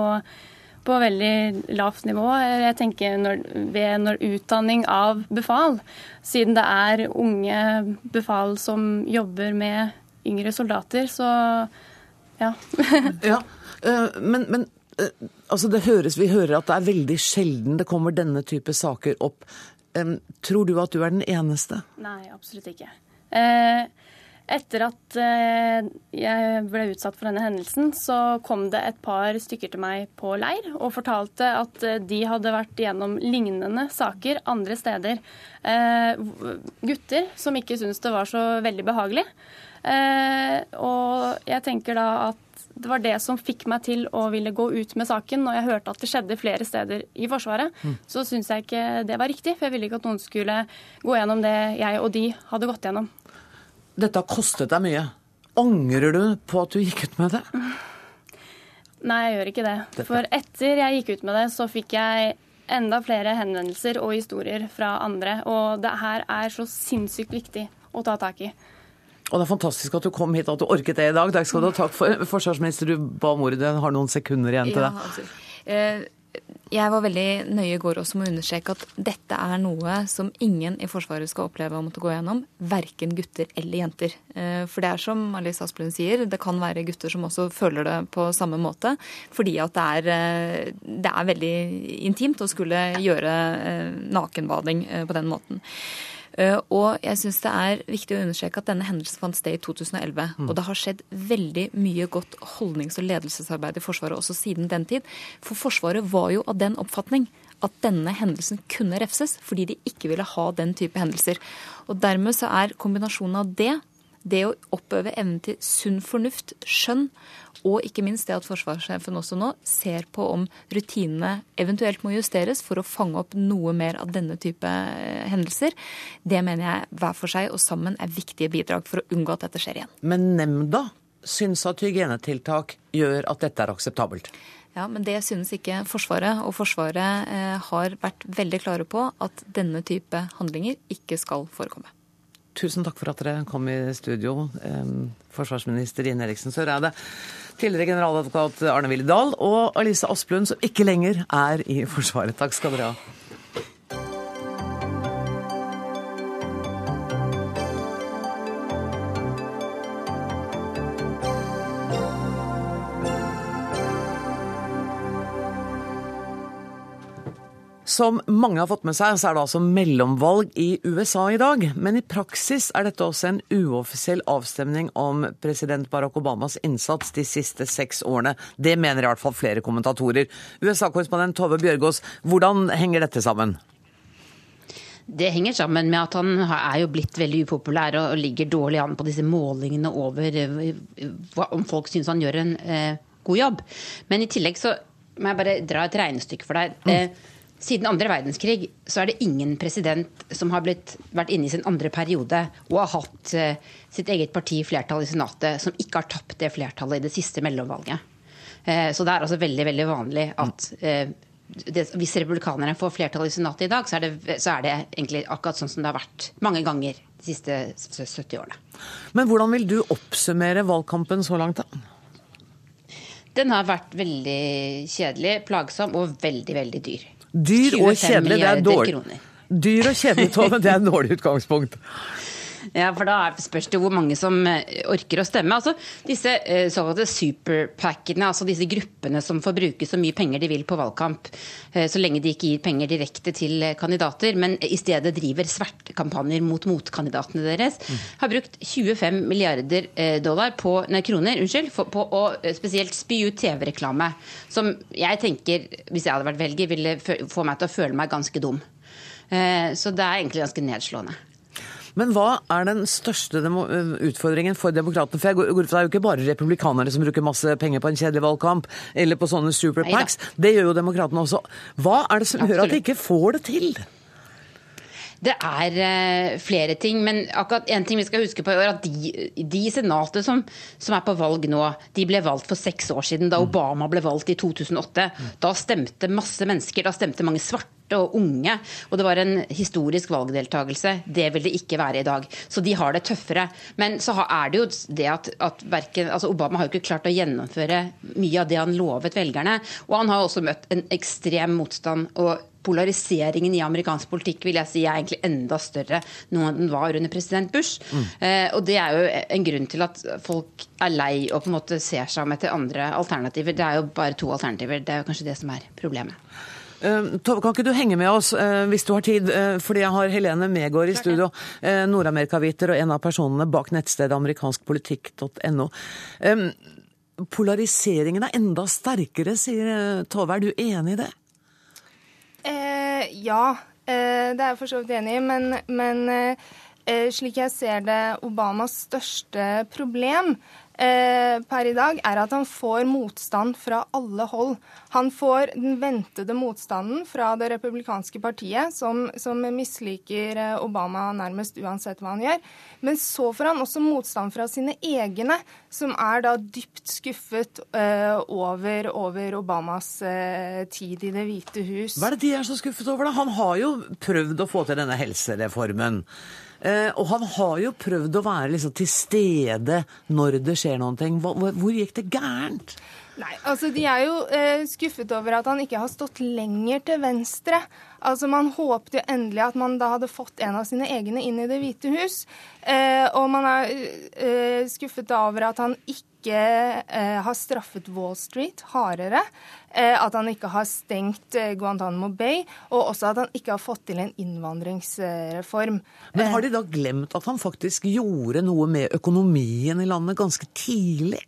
[SPEAKER 10] på veldig lavt nivå. Jeg tenker når, ved når utdanning av befal, siden det er unge befal som jobber med yngre soldater, så ja.
[SPEAKER 1] ja, eh, men, men eh, altså det høres, vi hører at det er veldig sjelden det kommer denne type saker opp. Tror du at du er den eneste?
[SPEAKER 10] Nei, absolutt ikke. Eh, etter at eh, jeg ble utsatt for denne hendelsen, så kom det et par stykker til meg på leir og fortalte at eh, de hadde vært gjennom lignende saker andre steder. Gutter som ikke syntes det var så veldig behagelig. Og jeg tenker da at det var det som fikk meg til å ville gå ut med saken. Når jeg hørte at det skjedde flere steder i Forsvaret, mm. så syns jeg ikke det var riktig. For jeg ville ikke at noen skulle gå gjennom det jeg og de hadde gått gjennom.
[SPEAKER 1] Dette har kostet deg mye. Angrer du på at du gikk ut med det?
[SPEAKER 10] Nei, jeg gjør ikke det. For etter jeg gikk ut med det, så fikk jeg enda flere henvendelser og historier fra andre. Og det her er så sinnssykt viktig å ta tak i.
[SPEAKER 1] Og det er fantastisk at du kom hit at du orket det i dag. Takk skal du ha. Takk for forsvarsminister, du ba om ordet. Du har noen sekunder igjen til det.
[SPEAKER 8] Ja, jeg var veldig nøye i går også med å understreke at dette er noe som ingen i Forsvaret skal oppleve å måtte gå gjennom. Verken gutter eller jenter. Eh, for det er som Alice Asplund sier, det kan være gutter som også føler det på samme måte. Fordi at det er, eh, det er veldig intimt å skulle gjøre eh, nakenbading på den måten. Eh, og jeg syns det er viktig å understreke at denne hendelsen fant sted i 2011. Mm. Og det har skjedd veldig mye godt holdnings- og ledelsesarbeid i Forsvaret også siden den tid. For Forsvaret var jo av den oppfatning at denne hendelsen kunne refses, fordi de ikke ville ha den type hendelser. Og dermed så er kombinasjonen av det, det å oppøve evnen til sunn fornuft, skjønn og ikke minst det at forsvarssjefen også nå ser på om rutinene eventuelt må justeres for å fange opp noe mer av denne type eh, hendelser. Det mener jeg hver for seg og sammen er viktige bidrag for å unngå at dette skjer igjen.
[SPEAKER 1] Men nemnda syns at hygienetiltak gjør at dette er akseptabelt?
[SPEAKER 8] Ja, men det synes ikke Forsvaret. Og Forsvaret eh, har vært veldig klare på at denne type handlinger ikke skal forekomme.
[SPEAKER 1] Tusen takk for at dere kom i studio, forsvarsminister Ine Eriksen Søreide, tidligere generaladvokat Arne Willy Dahl og Alice Asplund, som ikke lenger er i Forsvaret. Takk skal dere ha. Som mange har fått med seg, så er det altså mellomvalg i USA i dag. Men i praksis er dette også en uoffisiell avstemning om president Barack Obamas innsats de siste seks årene. Det mener i hvert fall flere kommentatorer. USA-korrespondent Tove Bjørgaas, hvordan henger dette sammen?
[SPEAKER 11] Det henger sammen med at han er jo blitt veldig upopulær og ligger dårlig an på disse målingene over eh, om folk syns han gjør en eh, god jobb. Men i tillegg så må jeg bare dra et regnestykke for deg. Mm. Siden andre verdenskrig så er det ingen president som har blitt, vært inne i sin andre periode og har hatt eh, sitt eget parti flertall i Senatet, som ikke har tapt det flertallet i det siste mellomvalget. Eh, så det er altså veldig veldig vanlig at eh, det, hvis republikanerne får flertall i Senatet i dag, så er, det, så er det egentlig akkurat sånn som det har vært mange ganger de siste 70 årene.
[SPEAKER 1] Men hvordan vil du oppsummere valgkampen så langt, da?
[SPEAKER 11] Den har vært veldig kjedelig, plagsom og veldig, veldig dyr.
[SPEAKER 1] Dyr og kjedelig, det er dårlig. Dyr og kjedelig, Tove, det er en dårlig utgangspunkt.
[SPEAKER 11] Ja, for da spørs det hvor mange som eh, orker å stemme. Altså, disse eh, såkalte superpackene, altså disse gruppene som får bruke så mye penger de vil på valgkamp, eh, så lenge de ikke gir penger direkte til kandidater, men i stedet driver svertkampanjer mot motkandidatene deres, mm. har brukt 25 milliarder dollar på, nei, kroner unnskyld, på å spesielt spy ut TV-reklame. Som jeg tenker, hvis jeg hadde vært velger, ville få meg til å føle meg ganske dum. Så det er egentlig ganske nedslående.
[SPEAKER 1] Men hva er den største utfordringen for demokratene? For jeg går ut fra det er jo ikke bare republikanere som bruker masse penger på en kjedelig valgkamp, eller på sånne superpacks. Det gjør jo demokratene også. Hva er det som gjør at de ikke får det til?
[SPEAKER 11] Det er uh, flere ting, men akkurat en ting vi skal huske på er at de, de i Senatet som, som, er på valg nå, de ble valgt for seks år siden, da mm. Obama ble valgt i 2008. Da stemte masse mennesker, da stemte mange svarte og unge. Og det var en historisk valgdeltakelse. Det vil det ikke være i dag. Så de har det tøffere. Men så er det jo det at, at verken, altså Obama har jo ikke klart å gjennomføre mye av det han lovet velgerne. Og han har også møtt en ekstrem motstand. og polariseringen i amerikansk politikk vil jeg si er egentlig enda større nå enn den var under president Bush. Mm. Eh, og det er jo en grunn til at folk er lei og på en måte ser seg om etter andre alternativer. Det er jo bare to alternativer. Det er jo kanskje det som er problemet.
[SPEAKER 1] Uh, Tove, kan ikke du henge med oss uh, hvis du har tid? Uh, fordi jeg har Helene Megård i studio. Nord-Amerikaviter og en av personene bak nettstedet amerikanskpolitikk.no. Polariseringen er enda sterkere, sier Tove. Er du enig i det?
[SPEAKER 12] ja, det er jeg for så vidt enig i. Men, men slik jeg ser det, Obamas største problem eh, per i dag, er at han får motstand fra alle hold. Han får den ventede motstanden fra det republikanske partiet, som, som misliker eh, Obama nærmest uansett hva han gjør. Men så får han også motstand fra sine egne, som er da dypt skuffet eh, over, over, Obamas eh, tid i Det hvite hus.
[SPEAKER 1] Hva er det de er så skuffet over, da? Han har jo prøvd å få til denne helsereformen. Eh, og han har jo prøvd å være liksom til stede når det skjer noen ting. hvor gikk det gærent?
[SPEAKER 12] Nei, altså De er jo eh, skuffet over at han ikke har stått lenger til venstre. Altså Man håpte jo endelig at man da hadde fått en av sine egne inn i Det hvite hus. Eh, og man er skuffet over at han ikke eh, har straffet Wall Street hardere. Eh, at han ikke har stengt eh, Guantánamo Bay, og også at han ikke har fått til en innvandringsreform.
[SPEAKER 1] Men har de da glemt at han faktisk gjorde noe med økonomien i landet ganske tidlig?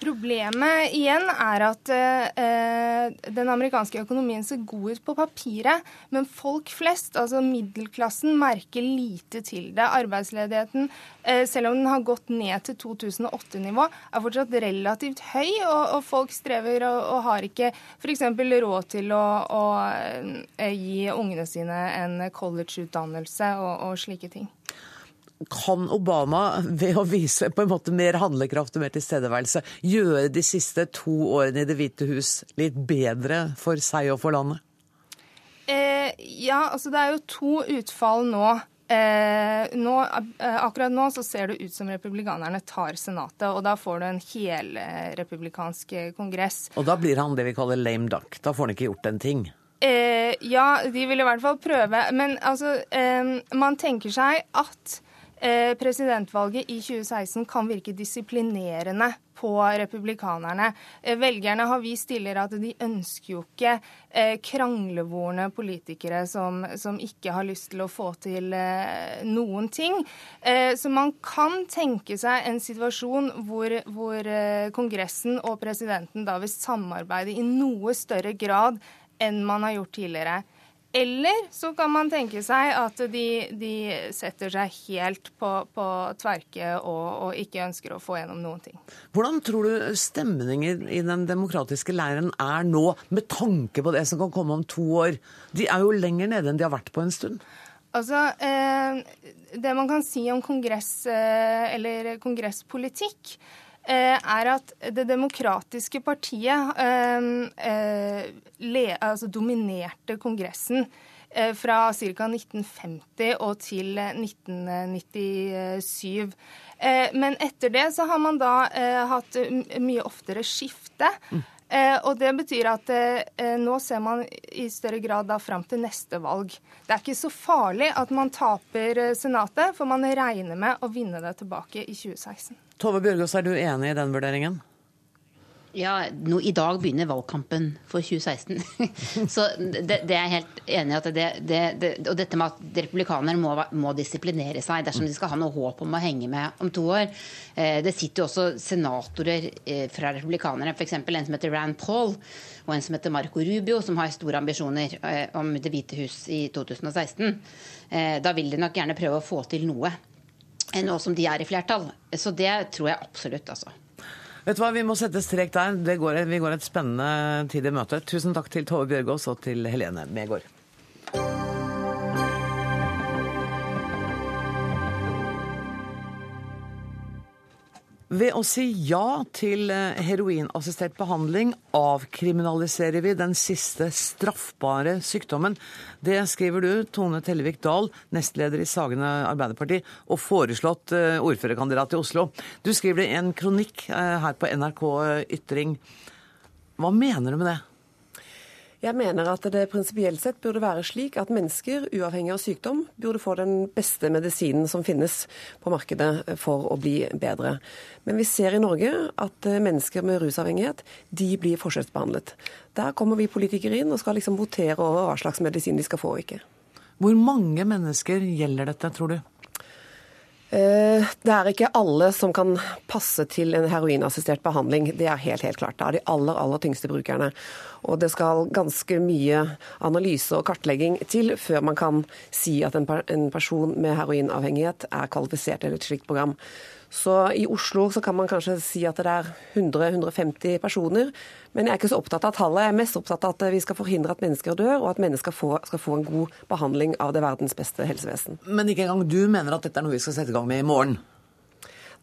[SPEAKER 12] Problemet igjen er at eh, den amerikanske økonomien ser god ut på papiret, men folk flest, altså middelklassen, merker lite til det. Arbeidsledigheten, eh, selv om den har gått ned til 2008-nivå, er fortsatt relativt høy, og, og folk strever og, og har ikke f.eks. råd til å, å eh, gi ungene sine en collegeutdannelse og, og slike ting
[SPEAKER 1] kan Obama, ved å vise på en måte mer handlekraft og mer tilstedeværelse, gjøre de siste to årene i Det hvite hus litt bedre for seg og for landet?
[SPEAKER 12] Eh, ja, altså det er jo to utfall nå. Eh, nå. Eh, akkurat nå så ser det ut som republikanerne tar Senatet, og da får du en helrepublikansk kongress.
[SPEAKER 1] Og da blir han det vi kaller lame duck. Da får han ikke gjort en ting.
[SPEAKER 12] Eh, ja, de vil i hvert fall prøve. Men altså, eh, man tenker seg at Eh, presidentvalget i 2016 kan virke disiplinerende på republikanerne. Eh, velgerne har vist tidligere at de ønsker jo ikke eh, kranglevorne politikere som, som, ikke har lyst til å få til noen ting. Så man kan tenke seg en situasjon hvor, hvor Kongressen og presidenten da vil samarbeide i noe større grad enn man har gjort tidligere. Eller så kan man tenke seg at de, de setter seg helt på, på tverke og, og, ikke ønsker å få gjennom noen ting.
[SPEAKER 1] Hvordan tror du stemningen i den demokratiske leiren er nå, med tanke på det som kan komme om to år? De er jo lenger nede enn de har vært på en stund.
[SPEAKER 12] Altså, eh, Det man kan si om kongress, eh, eller kongresspolitikk, er at Det demokratiske partiet eh, eh, le, altså dominerte Kongressen eh, fra ca. 1950 og til 1997. Men etter det så har man da hatt mye oftere skifte. Mm. Og Det betyr at nå ser man i større grad da fram til neste valg. Det er ikke så farlig at man taper Senatet, for man regner med å vinne det tilbake i 2016.
[SPEAKER 1] Tove Bjørgaas, er du enig i den vurderingen?
[SPEAKER 11] Ja, no, I dag begynner valgkampen for 2016. så det, det, er jeg helt enig i. at det, det, Og dette med at republikanere må, må, disiplinere seg dersom de skal ha noe håp om å henge med om to år. Eh, det sitter jo også senatorer eh, fra republikanere, f.eks. en som heter Rand Paul og en som heter Marco Rubio, som har store ambisjoner eh, om Det hvite hus i 2016. Eh, da vil de nok gjerne prøve å få til noe, eh, nå som de er i flertall. Så det tror jeg absolutt, altså.
[SPEAKER 1] Vet du hva, Vi må sette strek der. Går, vi går et spennende tid i møte. Tusen takk til Tove Bjørgaas og til Helene Megård. Ved å si ja til eh, heroinassistert behandling avkriminaliserer vi den siste straffbare sykdommen. Det skriver du, Tone Tellevik Dahl, nestleder i Sagene Arbeiderparti og foreslått eh, ordførerkandidat i Oslo. Du skriver det i en kronikk eh, her på NRK Ytring. Hva mener du med det?
[SPEAKER 13] Jeg mener at det prinsipielt sett burde være slik at mennesker, uavhengig av sykdom, burde få den beste medisinen som finnes på markedet for å bli bedre. Men vi ser i Norge at mennesker med rusavhengighet de blir forskjellsbehandlet. Der kommer vi politikere inn og skal liksom votere over hva slags medisin de skal få og ikke.
[SPEAKER 1] Hvor mange mennesker gjelder dette, tror du?
[SPEAKER 13] Eh, det er ikke alle som kan passe til en heroinassistert behandling. Det er helt, helt klart. Det er de aller, aller tyngste brukerne. Og det skal ganske mye analyse og kartlegging til før man kan si at en person med heroinavhengighet er kvalifisert til et slikt program. Så i Oslo så kan man kanskje si at det er 100-150 personer. Men jeg er ikke så opptatt av tallet. Jeg er mest opptatt av at vi skal forhindre at mennesker dør, og at mennesker får, skal få en god behandling av det verdens beste helsevesen.
[SPEAKER 1] Men ikke engang du mener at dette er noe vi skal sette i gang med i morgen?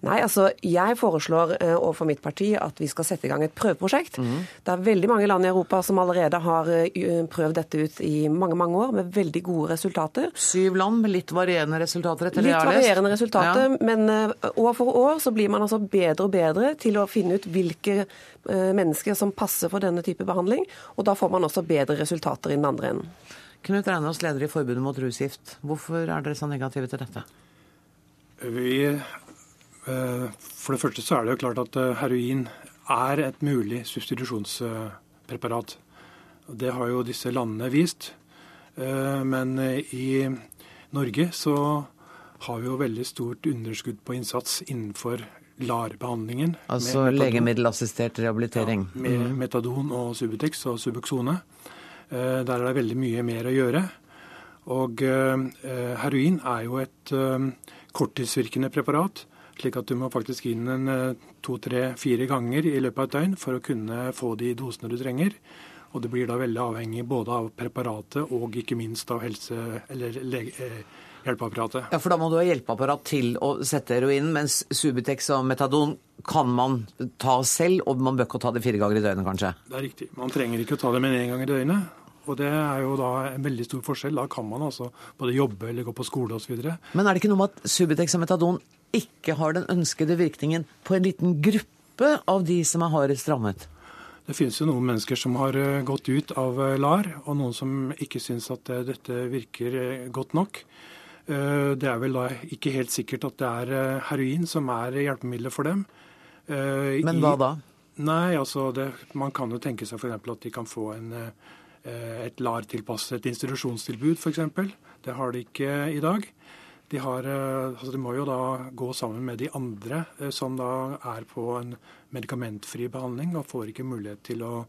[SPEAKER 13] Nei, altså jeg foreslår eh, overfor mitt parti at vi skal sette i gang et prøveprosjekt. Mm. Det er veldig mange land i Europa som allerede har eh, prøvd dette ut i mange mange år, med veldig gode resultater.
[SPEAKER 1] Syv land med litt varierende resultater, etter
[SPEAKER 13] det jeg har lest? Litt varierende resultater, ja. men uh, år for år så blir man altså bedre og bedre til å finne ut hvilke uh, mennesker som passer for denne type behandling, og da får man også bedre resultater i den andre enden.
[SPEAKER 1] Knut Reinås, leder i Forbundet mot rusgift. Hvorfor er dere så negative til dette?
[SPEAKER 14] Vi Eh, for det første så er det jo klart at eh, heroin er et mulig substitusjonspreparat. Det har jo disse landene vist. Eh, men i Norge så har vi jo veldig stort underskudd på innsats innenfor LAR-behandlingen.
[SPEAKER 1] Altså legemiddelassistert rehabilitering?
[SPEAKER 14] Ja, med mm. metadon og Subutex og Subuxone. Der er det veldig mye mer å gjøre. Og heroin er jo et korttidsvirkende preparat slik at du må faktisk inn en eh, to, tre, fire ganger i løpet av et døgn for å kunne få de dosene du trenger. Og det blir da veldig avhengig både av preparatet og ikke minst av helse- eller lege, hjelpeapparatet.
[SPEAKER 1] Ja, For da må du ha hjelpeapparat til å sette heroinen, mens Subutex og Metadon kan man ta selv, og man bør ikke ta det fire ganger i døgnet, kanskje?
[SPEAKER 14] Det er riktig. Man trenger ikke å ta det med én gang i døgnet. Og det er jo da en veldig stor forskjell. Da kan man altså både jobbe eller gå på skole osv.
[SPEAKER 1] Men er det ikke noe med at Subutex og Metadon ikke har den ønskede virkningen på en liten gruppe av de som er hardest rammet?
[SPEAKER 14] Det finnes jo noen mennesker som har eh, gått ut av eh, LAR, og noen som ikke syns at eh, dette virker godt nok. Det er vel da ikke helt sikkert at det er heroin som er hjelpemiddelet for dem.
[SPEAKER 1] Men hva da?
[SPEAKER 14] Nei, altså det, Man kan jo tenke seg f.eks. at de kan få en, et LAR-tilpasset institusjonstilbud, f.eks. Det har de ikke i dag. De, har, eh, altså de, må jo da gå sammen med de andre eh, som da er på en medikamentfri behandling, og får ikke mulighet til å,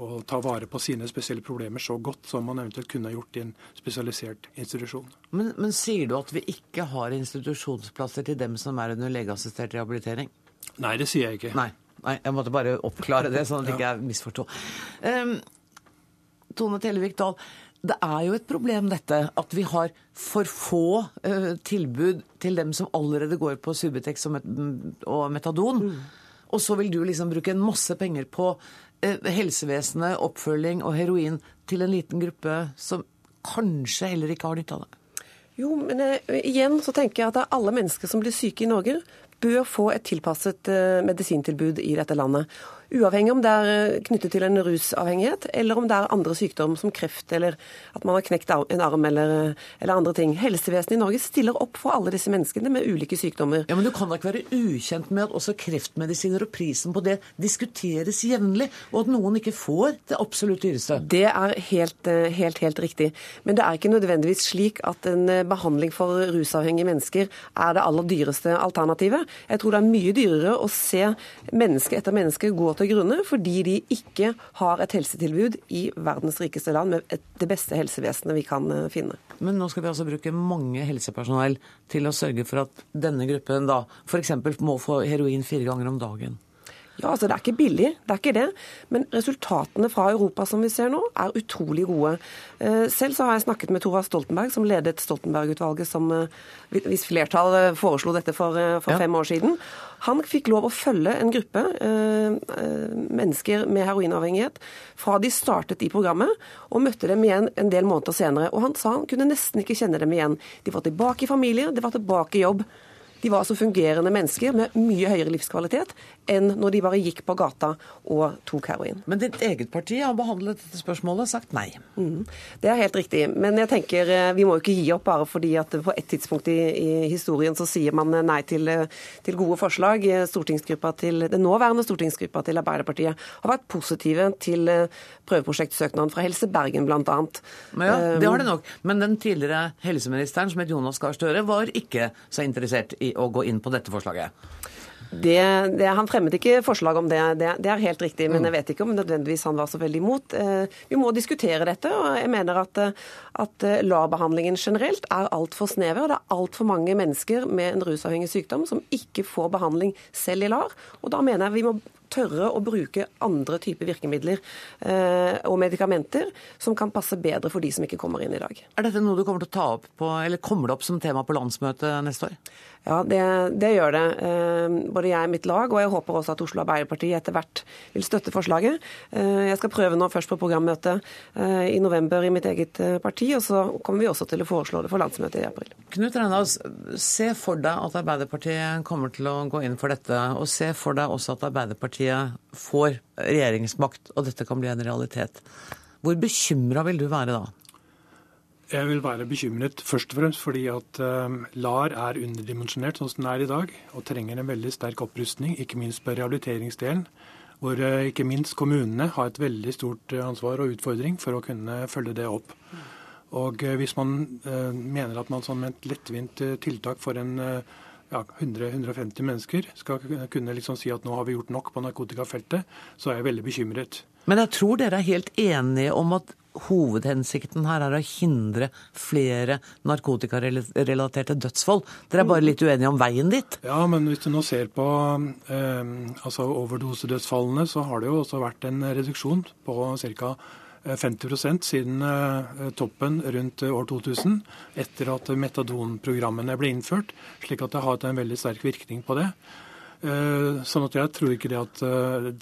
[SPEAKER 14] å, ta vare på sine spesielle problemer så godt som man eventuelt kunne gjort i en spesialisert institusjon.
[SPEAKER 1] Men, men sier du at vi ikke har institusjonsplasser til dem som er under legeassistert rehabilitering?
[SPEAKER 14] Nei, det sier jeg ikke.
[SPEAKER 1] Nei, Nei jeg måtte bare oppklare det, sånn at ja. ikke jeg misforsto. Um, Tone Tellevik Dahl, det er jo et problem dette at vi har for få uh, tilbud til dem som allerede går på Subutex og, met og Metadon. Mm. Og så vil du liksom bruke en masse penger på uh, helsevesenet, oppfølging og heroin til en liten gruppe som kanskje heller ikke har nytte av det?
[SPEAKER 13] Jo, men uh, igjen så tenker jeg at det er alle mennesker som blir syke i Norge, bør få et tilpasset medisintilbud i dette landet. Uavhengig om det er eh, knyttet til en rusavhengighet, eller om det er andre sykdom som kreft, eller at man har knekt en arm, eller, eller, andre ting. Helsevesenet i Norge stiller opp for alle disse menneskene med ulike sykdommer.
[SPEAKER 1] Ja, Men du kan da ikke være ukjent med at også kreftmedisiner og prisen på det diskuteres jevnlig, og at noen ikke får det absolutt dyreste?
[SPEAKER 13] Det er helt, eh, helt, helt riktig. Men det er ikke nødvendigvis slik at en eh, behandling for rusavhengige mennesker er det aller dyreste alternativet. Jeg tror det er mye dyrere å se menneske etter menneske gå til grunne fordi de ikke har et helsetilbud i verdens rikeste land med det beste helsevesenet vi kan eh, finne.
[SPEAKER 1] Men nå skal vi altså bruke mange helsepersonell til å sørge for at denne gruppen da f.eks. må få heroin fire ganger om dagen.
[SPEAKER 13] Ja, altså Det er ikke billig, det er ikke det. Men resultatene fra Europa som vi ser nå, er utrolig gode. Eh, selv så har jeg snakket med Thorvald Stoltenberg, som ledet Stoltenberg-utvalget, som eh, hvis flertall foreslo dette for, for ja. fem år siden. Han fikk lov å følge en gruppe eh, mennesker med heroinavhengighet fra de startet i programmet, og møtte dem igjen en del måneder senere. Og han sa han kunne nesten ikke kjenne dem igjen. De var tilbake i familie, de var tilbake i jobb. De var altså fungerende mennesker med mye høyere livskvalitet enn når de bare gikk på gata og tok heroin.
[SPEAKER 1] Men ditt eget parti har behandlet dette spørsmålet og sagt nei?
[SPEAKER 13] Mm. Det er helt riktig. Men jeg tenker eh, vi må jo ikke gi opp bare fordi at på et tidspunkt i, i historien så sier man nei til, eh, til gode forslag. Stortingsgruppa til, Den nåværende stortingsgruppa til Arbeiderpartiet har vært positive til eh, prøveprosjektsøknaden fra Helse Bergen bl.a.
[SPEAKER 1] Ja, det har det nok. Men den tidligere helseministeren, som het Jonas Gahr Støre, var ikke så interessert i å gå inn på dette forslaget?
[SPEAKER 13] Det, det, han fremmet ikke forslag om det, det, det, er helt riktig. Men jeg vet ikke om nødvendigvis han var så veldig imot. Eh, vi må diskutere dette. og Jeg mener at, at LAR-behandlingen generelt er altfor snever. Det er altfor mange mennesker med en rusavhengig sykdom som ikke får behandling selv i LAR. Og da mener jeg vi må tørre å bruke andre typer virkemidler eh, og medikamenter som kan passe bedre for de som ikke kommer inn i dag.
[SPEAKER 1] Er dette noe du kommer til å ta opp på, eller kommer det opp som tema på landsmøtet neste år?
[SPEAKER 13] Ja, det, det gjør det. Eh, både jeg og mitt lag, og jeg håper også at Oslo Arbeiderparti etter hvert vil støtte forslaget. Eh, jeg skal prøve nå først på programmøtet eh, i november i mitt eget parti, og så kommer vi også til å foreslå det for landsmøtet i april.
[SPEAKER 1] Knut Reinhaus, se for deg at Arbeiderpartiet kommer til å gå inn for dette, og se for deg også at Arbeiderpartiet får regjeringsmakt og dette kan bli en realitet, hvor bekymra vil du være da?
[SPEAKER 14] Jeg vil være bekymret først og fremst fordi at uh, LAR er underdimensjonert sånn som den er i dag, og trenger en veldig sterk opprustning, ikke minst på rehabiliteringsdelen. Hvor uh, ikke minst kommunene har et veldig stort uh, ansvar og utfordring for å kunne følge det opp. Og Hvis man mener at man som et lettvint tiltak for en ja, 100-150 mennesker skal kunne liksom si at nå har vi gjort nok på narkotikafeltet, så er jeg veldig bekymret.
[SPEAKER 1] Men jeg tror dere er helt enige om at hovedhensikten her er å hindre flere narkotikarelaterte dødsfall. Dere er bare litt uenige om veien dit?
[SPEAKER 14] Ja, men hvis du nå ser på eh, altså overdosedødsfallene, så har det jo også vært en reduksjon på ca. 50% siden eh, toppen rundt eh, år 2000, etter at metadonprogrammene ble innført. Slik at det har hatt en veldig sterk virkning på det. Eh, sånn at jeg tror ikke det at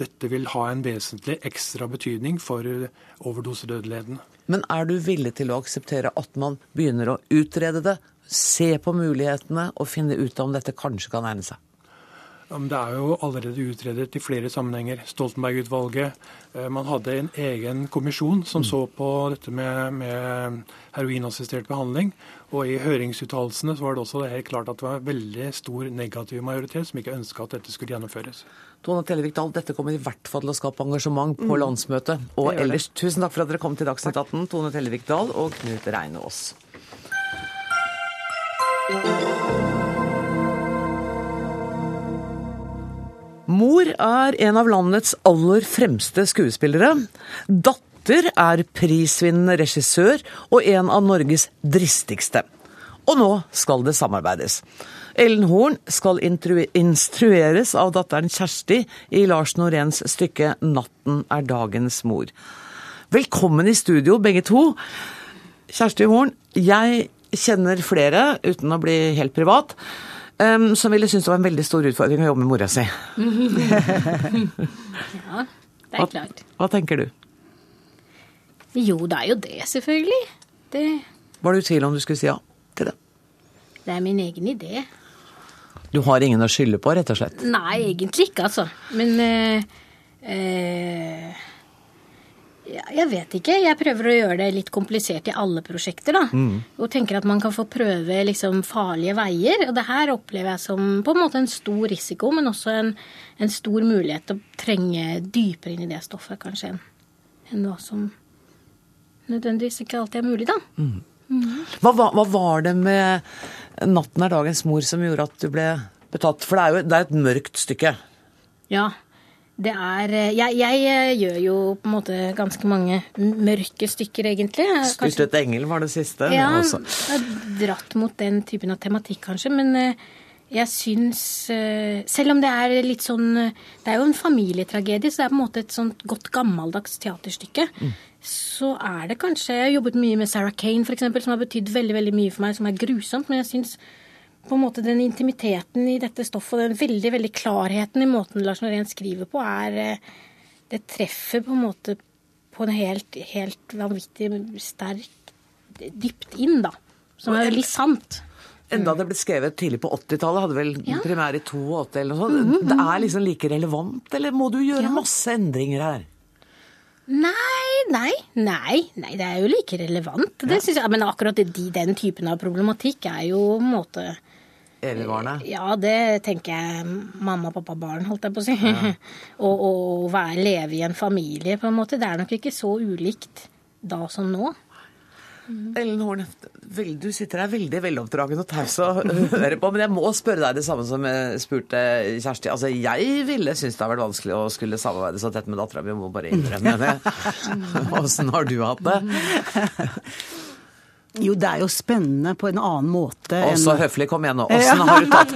[SPEAKER 14] dette vil ha en vesentlig ekstra betydning for overdosedødeligheten.
[SPEAKER 1] Men er du villig til å akseptere at man begynner å utrede det, se på mulighetene og finne ut om dette kanskje kan egne seg?
[SPEAKER 14] Det er jo allerede utredet i flere sammenhenger. Stoltenberg-utvalget. Eh, man hadde en egen kommisjon som mm. så på dette med, med heroinassistert behandling. Og i høringsuttalelsene var det også helt klart at det var en veldig stor negativ majoritet som ikke ønska at dette skulle gjennomføres.
[SPEAKER 1] Tone Tellevik Dahl, dette kommer i hvert fall til å skape engasjement på mm. landsmøtet. Og ellers, tusen takk for at dere kom til Dagsnytt 18, Tone Tellevik Dahl og Knut Reinås. Mor er en av landets aller fremste skuespillere. Datter er prisvinnende regissør og en av Norges dristigste. Og nå skal det samarbeides. Ellen Horn skal instrueres av datteren Kjersti i Lars Noréns stykke 'Natten er dagens mor'. Velkommen i studio, begge to. Kjersti Horn, jeg kjenner flere, uten å bli helt privat, um, som ville synes det var en veldig stor utfordring å jobbe med mora si.
[SPEAKER 15] ja, det er klart.
[SPEAKER 1] Hva, hva tenker du?
[SPEAKER 15] Jo, det er jo det, selvfølgelig. Det,
[SPEAKER 1] Var du i tvil om du skulle si ja til det?
[SPEAKER 15] det er min egen idé.
[SPEAKER 1] Du har ingen å skylde på, rett og slett?
[SPEAKER 15] Nei, egentlig ikke, altså. Men eh, eh, ja, Jeg vet ikke. Jeg prøver å gjøre det litt komplisert i alle prosjekter, da.
[SPEAKER 16] Mm.
[SPEAKER 15] Og tenker at man kan få prøve liksom farlige veier. Og det her opplever jeg som på en måte en stor risiko, men også en, en stor mulighet til å trenge dypere inn i det stoffet, kanskje, enn hva som nødvendigvis ikke alltid er mulig, da.
[SPEAKER 1] Mm.
[SPEAKER 15] Mm.
[SPEAKER 1] Hva, var- hva var det med 'Natten er dagens mor' som gjorde at du ble betatt? For det er jo det er et mørkt stykke.
[SPEAKER 15] Ja. Det er eh, jeg, jeg eh, gjør jo på en måte ganske mange mørke stykker, egentlig. Kanskje-
[SPEAKER 1] Styrtet engel var det siste.
[SPEAKER 15] Ja,
[SPEAKER 1] også.
[SPEAKER 15] jeg har dratt mot den typen av tematikk, kanskje. Men eh, jeg syns Selv om det er litt sånn Det er jo en familietragedie, så det er på en måte et sånt godt gammeldags teaterstykke. Så er det kanskje Jeg har jobbet mye med Sarah Kane, f.eks., som har betydd veldig veldig mye for meg, som er grusomt. Men jeg syns på en måte den intimiteten i dette stoffet, og den veldig veldig klarheten i måten Lars Norén skriver på, er eh, Det treffer på en måte på en helt, helt vanvittig sterk Dypt inn, da. Som er veldig sant.
[SPEAKER 1] Enda det ble skrevet tidlig på 80-tallet, hadde vel
[SPEAKER 15] Ja.
[SPEAKER 1] premiere i 82 eller noe sånt. Det er liksom like relevant, eller må du gjøre masse endringer her?
[SPEAKER 15] Nei, nei, nei. nei, Det er jo like relevant. Det synes jeg, Men akkurat de, den typen av problematikk er jo på en måte
[SPEAKER 1] Evigvarende?
[SPEAKER 15] Ja, det tenker jeg mamma, pappa, barn, holdt jeg på å si. og, å være, leve i en familie, på en måte. Det er nok ikke så ulikt da som nå.
[SPEAKER 1] Ellen Horn, du sitter her veldig veloppdragen og taus og hører på, men jeg må spørre deg det samme som jeg spurte Kjersti. Altså, jeg ville synes det har vært vanskelig å skulle samarbeide så tett med dattera mi, må bare innrømme det. Åssen har du hatt det?
[SPEAKER 16] Jo, det er jo spennende på en annen måte. Enn-
[SPEAKER 1] så høflig, kom igjen nå. Åssen har du tatt?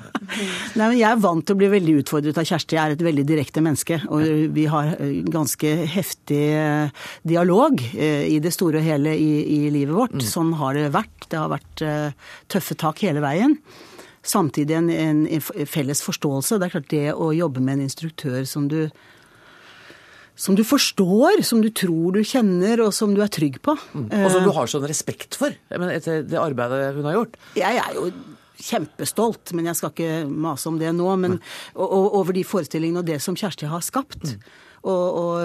[SPEAKER 16] Nei, men Jeg er vant til å bli veldig utfordret av Kjersti. Jeg er et veldig direkte menneske. Og vi har eh, ganske heftig eh, dialog eh, i det store og hele i, i livet vårt. Sånn har det vært. Det har vært tøffe tak hele veien. Samtidig en, en, en felles forståelse. Det er klart det å jobbe med en instruktør som du som du forstår, som du tror du kjenner, og som du er trygg på.
[SPEAKER 1] Og som du har sånn respekt for, mener, etter det arbeidet hun har gjort.
[SPEAKER 16] Jeg er jo kjempestolt, men jeg skal ikke mase om det nå. Men, og, og, over de forestillingene og det som Kjersti har skapt. Og, og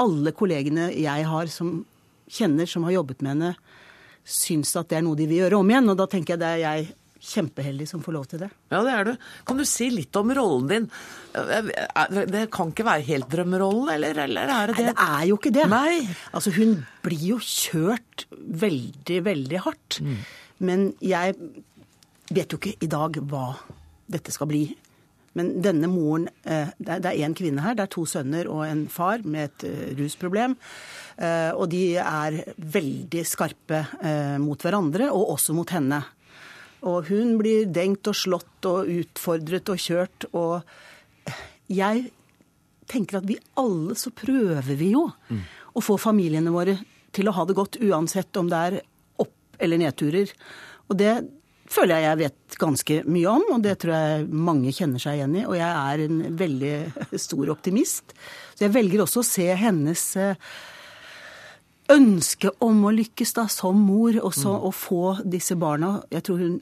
[SPEAKER 16] alle kollegene jeg har som kjenner, som har jobbet med henne, syns at det er noe de vil gjøre om igjen. Og da tenker jeg det er jeg kjempeheldig som får lov til det.
[SPEAKER 1] Ja, det er du. Kan du si litt om rollen din? Det kan ikke være helt drømmerollen, eller, eller er det det?
[SPEAKER 16] Nei, det er jo ikke det.
[SPEAKER 1] Nei.
[SPEAKER 16] Altså, hun blir jo kjørt veldig, veldig hardt. Men jeg vet jo ikke i dag hva dette skal bli. Men denne moren eh, Det er én kvinne her. Det er to sønner og en far med et eh, rusproblem. Eh, Og de er veldig skarpe mot hverandre, og også mot henne. Og hun blir dengt og slått og utfordret og kjørt. Og jeg tenker at vi alle så prøver vi jo å få familiene våre til å ha det godt, uansett om det er opp- eller nedturer. Og det føler jeg jeg vet ganske mye om, og det tror jeg mange kjenner seg igjen i. Og jeg er en veldig stor optimist. Så jeg velger også å se hennes eh, ønske om å lykkes da som mor, også å få disse barna Jeg tror hun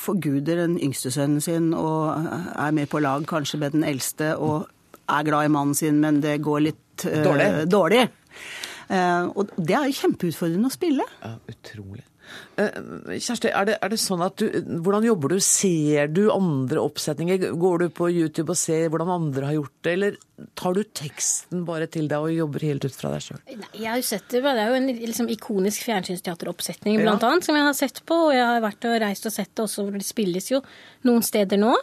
[SPEAKER 16] forguder den yngste sønnen sin og er med på lag kanskje med den eldste og er glad i mannen sin, men det går litt uh,
[SPEAKER 1] Dårlig.
[SPEAKER 16] dårlig. Uh, og det er jo kjempeutfordrende å spille.
[SPEAKER 1] Ja, utrolig. Eh, Kjersti, er det, er det sånn at du, hvordan jobber du? Ser du andre oppsetninger? Går du på YouTube og ser hvordan andre har gjort det, eller tar du teksten bare til deg og jobber helt ut fra deg sjøl?
[SPEAKER 15] Jeg har jo sett det, det er jo en liksom, ikonisk fjernsynsteateroppsetning
[SPEAKER 1] Ja.
[SPEAKER 15] blant annet, som jeg har sett på. Og jeg har vært og reist og sett det også, hvor det spilles jo noen steder nå.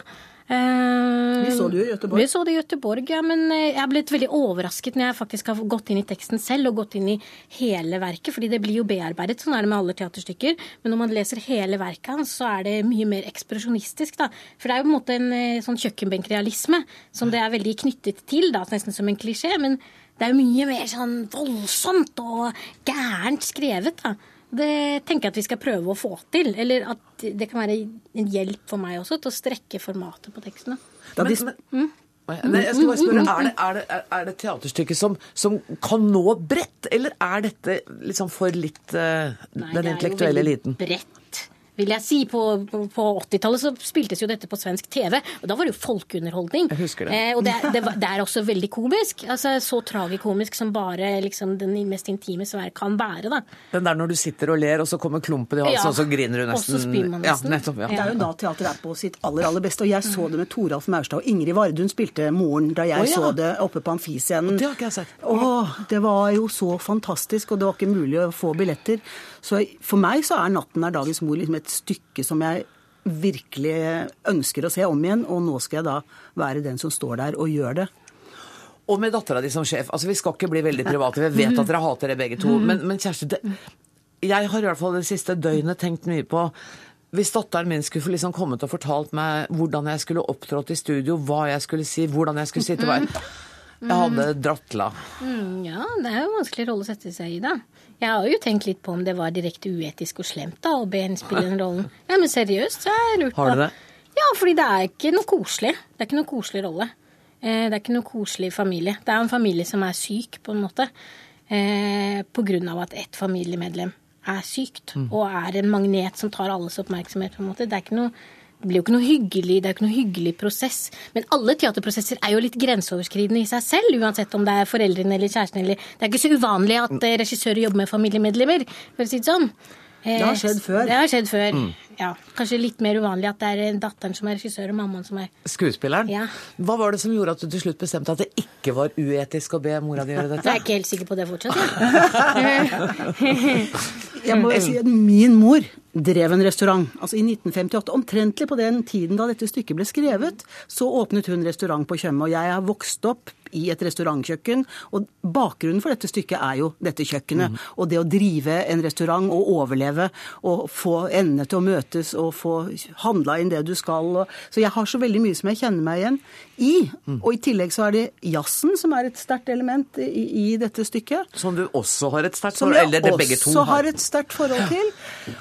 [SPEAKER 15] Eh,
[SPEAKER 16] Vi så det jo i Göteborg.
[SPEAKER 15] Vi så det i Göteborg, ja. Men eh, jeg er blitt veldig overrasket når jeg faktisk har gått inn i teksten selv og gått inn i hele verket, fordi det blir jo bearbeidet. Sånn er det med alle teaterstykker. Men når man leser hele verket hans, så er det mye mer ekspresjonistisk, da. For det er jo på en måte en eh, sånn kjøkkenbenkrealisme som det er veldig knyttet til, da, nesten som en klisjé. Men det er jo mye mer sånn voldsomt og gærent skrevet, da. Det tenker jeg at vi skal prøve å få til. Eller at det kan være en hjelp for meg også til å strekke formatet på tekstene.
[SPEAKER 16] Da de,
[SPEAKER 15] Mm.
[SPEAKER 1] Nei, jeg skal bare spørre, Er det, er det, er det teaterstykket som, som, kan nå bredt, eller er dette liksom for litt uh, den intellektuelle eliten?
[SPEAKER 15] Bredt vil jeg si. På, på, på 80-tallet så spiltes jo dette på svensk TV, og da var det jo folkeunderholdning.
[SPEAKER 1] Jeg husker det.
[SPEAKER 15] Eh, og det, det, det, er også veldig komisk. Altså Så tragikomisk som bare liksom, den mest intime sfære kan være. da.
[SPEAKER 1] Den der når du sitter og ler, og så kommer klumpen i halsen, ja. og så griner du nesten.
[SPEAKER 15] Og så spyr man nesten.
[SPEAKER 1] Ja, nettopp, ja.
[SPEAKER 16] Det er jo da teater er på sitt aller, aller beste. Og jeg så det med Toralf Maurstad og Ingrid Vardun spilte moren da jeg oh, så det oppe på Amfiscenen.
[SPEAKER 1] Det har ikke jeg sett.
[SPEAKER 16] Åh, det var jo så fantastisk, og det var ikke mulig å få billetter. Så for meg så er 'Natten er dagens mor' liksom et stykke som jeg virkelig ønsker å se om igjen, og nå skal jeg da være den som står der og gjør det.
[SPEAKER 1] Og med dattera di som sjef. altså Vi skal ikke bli veldig private, vi vet at dere hater det begge to. Men, men Kjersti, det, jeg har i hvert fall det siste døgnet tenkt mye på hvis datteren min skulle liksom kommet og fortalt meg hvordan jeg skulle opptrådt i studio, hva jeg skulle si, hvordan jeg skulle sitte hver Jeg hadde drattla.
[SPEAKER 15] Mm, ja, det er jo en vanskelig rolle å sette seg i, da. Jeg har jo tenkt litt på om det var direkte uetisk og slemt da, å be henne spille den rollen. Ja, Men seriøst, så har jeg lurt på
[SPEAKER 1] Har du det?
[SPEAKER 15] Ja, fordi det er ikke noe koselig. Det er ikke noe koselig rolle. Eh, det er ikke noe koselig familie. Det er en familie som er syk, på en måte. Eh, på grunn av at ett familiemedlem er sykt, mm. og er en magnet som tar alles oppmerksomhet, på en måte. Det er ikke noe det blir jo ikke noe hyggelig, det er jo ikke noe hyggelig prosess. Men alle teaterprosesser er jo litt grenseoverskridende i seg selv, uansett om det er foreldrene eller kjæresten eller Det er ikke så uvanlig at eh, regissører jobber med familiemedlemmer, for å si det sånn.
[SPEAKER 16] Det har skjedd før.
[SPEAKER 15] Det har skjedd før. Mm. Ja, Kanskje litt mer uvanlig at det er datteren som er regissør, og mammaen som er
[SPEAKER 1] Skuespilleren?
[SPEAKER 15] Ja.
[SPEAKER 1] Hva var det som gjorde at du til slutt bestemte at det ikke var uetisk å be mora di gjøre dette?
[SPEAKER 15] Jeg er ikke helt sikker på det fortsatt. jeg.
[SPEAKER 16] jeg må si at min mor drev en restaurant. Altså I 1958, omtrentlig på den tiden da dette stykket ble skrevet, så åpnet hun restaurant på Tjøme. Og jeg har vokst opp i et restaurantkjøkken. Og bakgrunnen for dette stykket er jo dette kjøkkenet. Mm. Og det å drive en restaurant og overleve og få endene til å møtes og få handla inn det du skal. Så jeg har så veldig mye som jeg kjenner meg igjen i. Mm. Og i tillegg så er det jazzen som er et sterkt element i, i, dette stykket.
[SPEAKER 1] Som du også har et sterkt forhold til? Eller det begge to
[SPEAKER 16] har? Som jeg også har et sterkt forhold til.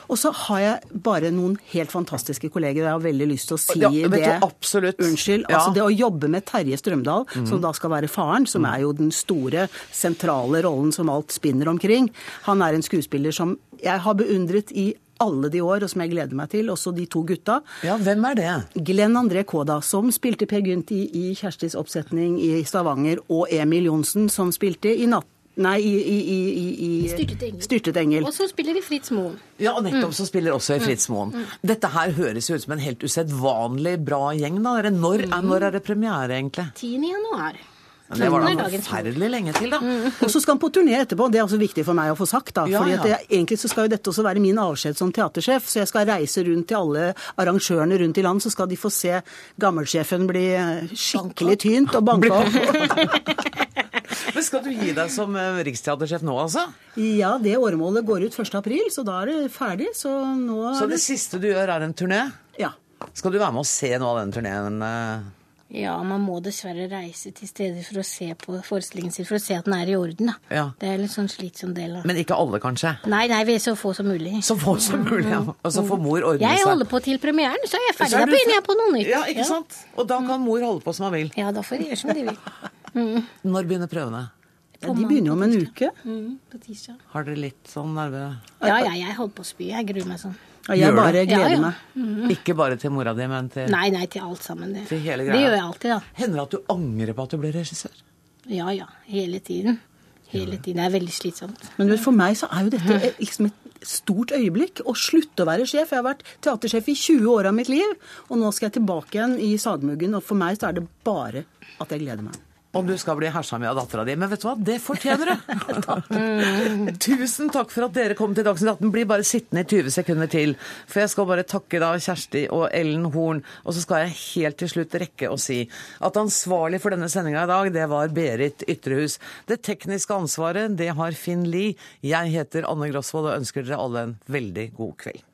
[SPEAKER 16] Og så har jeg bare noen helt fantastiske kolleger. Jeg har veldig lyst til å si
[SPEAKER 1] ja,
[SPEAKER 16] det.
[SPEAKER 1] Absolutt.
[SPEAKER 16] Unnskyld. Ja. Altså det å jobbe med Terje Strømdal, mm. som da skal være faren, som er jo den store, sentrale rollen som alt spinner omkring. Han er en skuespiller som jeg har beundret i alle de år, og som jeg gleder meg til. Også de to gutta.
[SPEAKER 1] Ja, Hvem er det?
[SPEAKER 16] Glenn André Kåda, som spilte Per Gynt i, i Kjerstis oppsetning i Stavanger, og Emil Johnsen, som spilte i Natt Nei, i, i, i, i
[SPEAKER 15] Styrtet, engel.
[SPEAKER 16] Styrtet engel.
[SPEAKER 15] Og så spiller de Fritz Moen.
[SPEAKER 1] Ja, og nettopp mm. så spiller også i mm. Fritz Moen. Mm. Dette her høres ut som en helt usedvanlig bra gjeng. da. Når, er, når er det premiere, egentlig?
[SPEAKER 15] 10. januar.
[SPEAKER 1] Det var da forferdelig lenge til, da.
[SPEAKER 16] Mm. Og så skal han på turné etterpå. Det er også viktig for meg å få sagt. da. Ja, fordi at det, Egentlig så skal jo dette også være min avskjed som teatersjef. Så jeg skal reise rundt til alle arrangørene rundt i land, så skal de få se gammelsjefen bli eh, skikkelig tynt og banka opp.
[SPEAKER 1] Men skal du gi deg som eh, riksteatersjef nå, altså?
[SPEAKER 16] Ja, det åremålet går ut 1.4, så da er det ferdig. Så nå
[SPEAKER 1] Så det siste du gjør, er en turné?
[SPEAKER 16] Ja.
[SPEAKER 1] Skal du være med og se noe av den turneen?
[SPEAKER 15] Ja, man må dessverre reise til steder for å se på forestillingen sin, for å se at den er i orden. da.
[SPEAKER 1] Ja.
[SPEAKER 15] Det er litt sånn slitsom del av
[SPEAKER 1] Men ikke alle, kanskje?
[SPEAKER 15] Nei, nei, vi er så få som mulig.
[SPEAKER 1] Så få som mulig, ja. Og så får mor ordne
[SPEAKER 15] seg. Jeg holder på til premieren, så er jeg ferdig. Da begynner jeg på noe nytt.
[SPEAKER 1] Ja, ikke sant? Og da kan mor holde på som hun vil.
[SPEAKER 15] Ja, da får de gjøre som de vil.
[SPEAKER 1] Mm. Når begynner prøvene?
[SPEAKER 16] Ja, de begynner om en uke.
[SPEAKER 15] Mm, på tirsdag.
[SPEAKER 1] Har dere litt sånn nerve?
[SPEAKER 15] Ja, ja, jeg holder på å spy. Jeg gruer meg sånn.
[SPEAKER 16] Ja, jeg bare gleder ja, ja. meg.
[SPEAKER 1] Mm. Ikke bare til mora di, men til
[SPEAKER 15] Nei, nei, til alt sammen. Det,
[SPEAKER 1] til hele greia.
[SPEAKER 15] det gjør jeg alltid, da.
[SPEAKER 1] Hender det at du angrer på at du ble regissør?
[SPEAKER 15] Ja ja. Hele tiden. Hele tiden. Det er veldig slitsomt.
[SPEAKER 16] Men du for meg så er jo dette liksom et stort øyeblikk. Å slutte å være sjef. Jeg har vært teatersjef i 20 år av mitt liv, og nå skal jeg tilbake igjen i Sagmuggen. Og for meg så er det bare at jeg gleder meg.
[SPEAKER 1] Og du skal bli hersa med av dattera di. Men vet du hva, det fortjener du! Tusen takk for at dere kom til Dagsnytt 18. Blir bare sittende i 20 sekunder til. For jeg skal bare takke da Kjersti og Ellen Horn. Og så skal jeg helt til slutt rekke å si at ansvarlig for denne sendinga i dag, det var Berit Ytrehus. Det tekniske ansvaret, det har Finn Lie. Jeg heter Anne Grosvold og ønsker dere alle en veldig god kveld.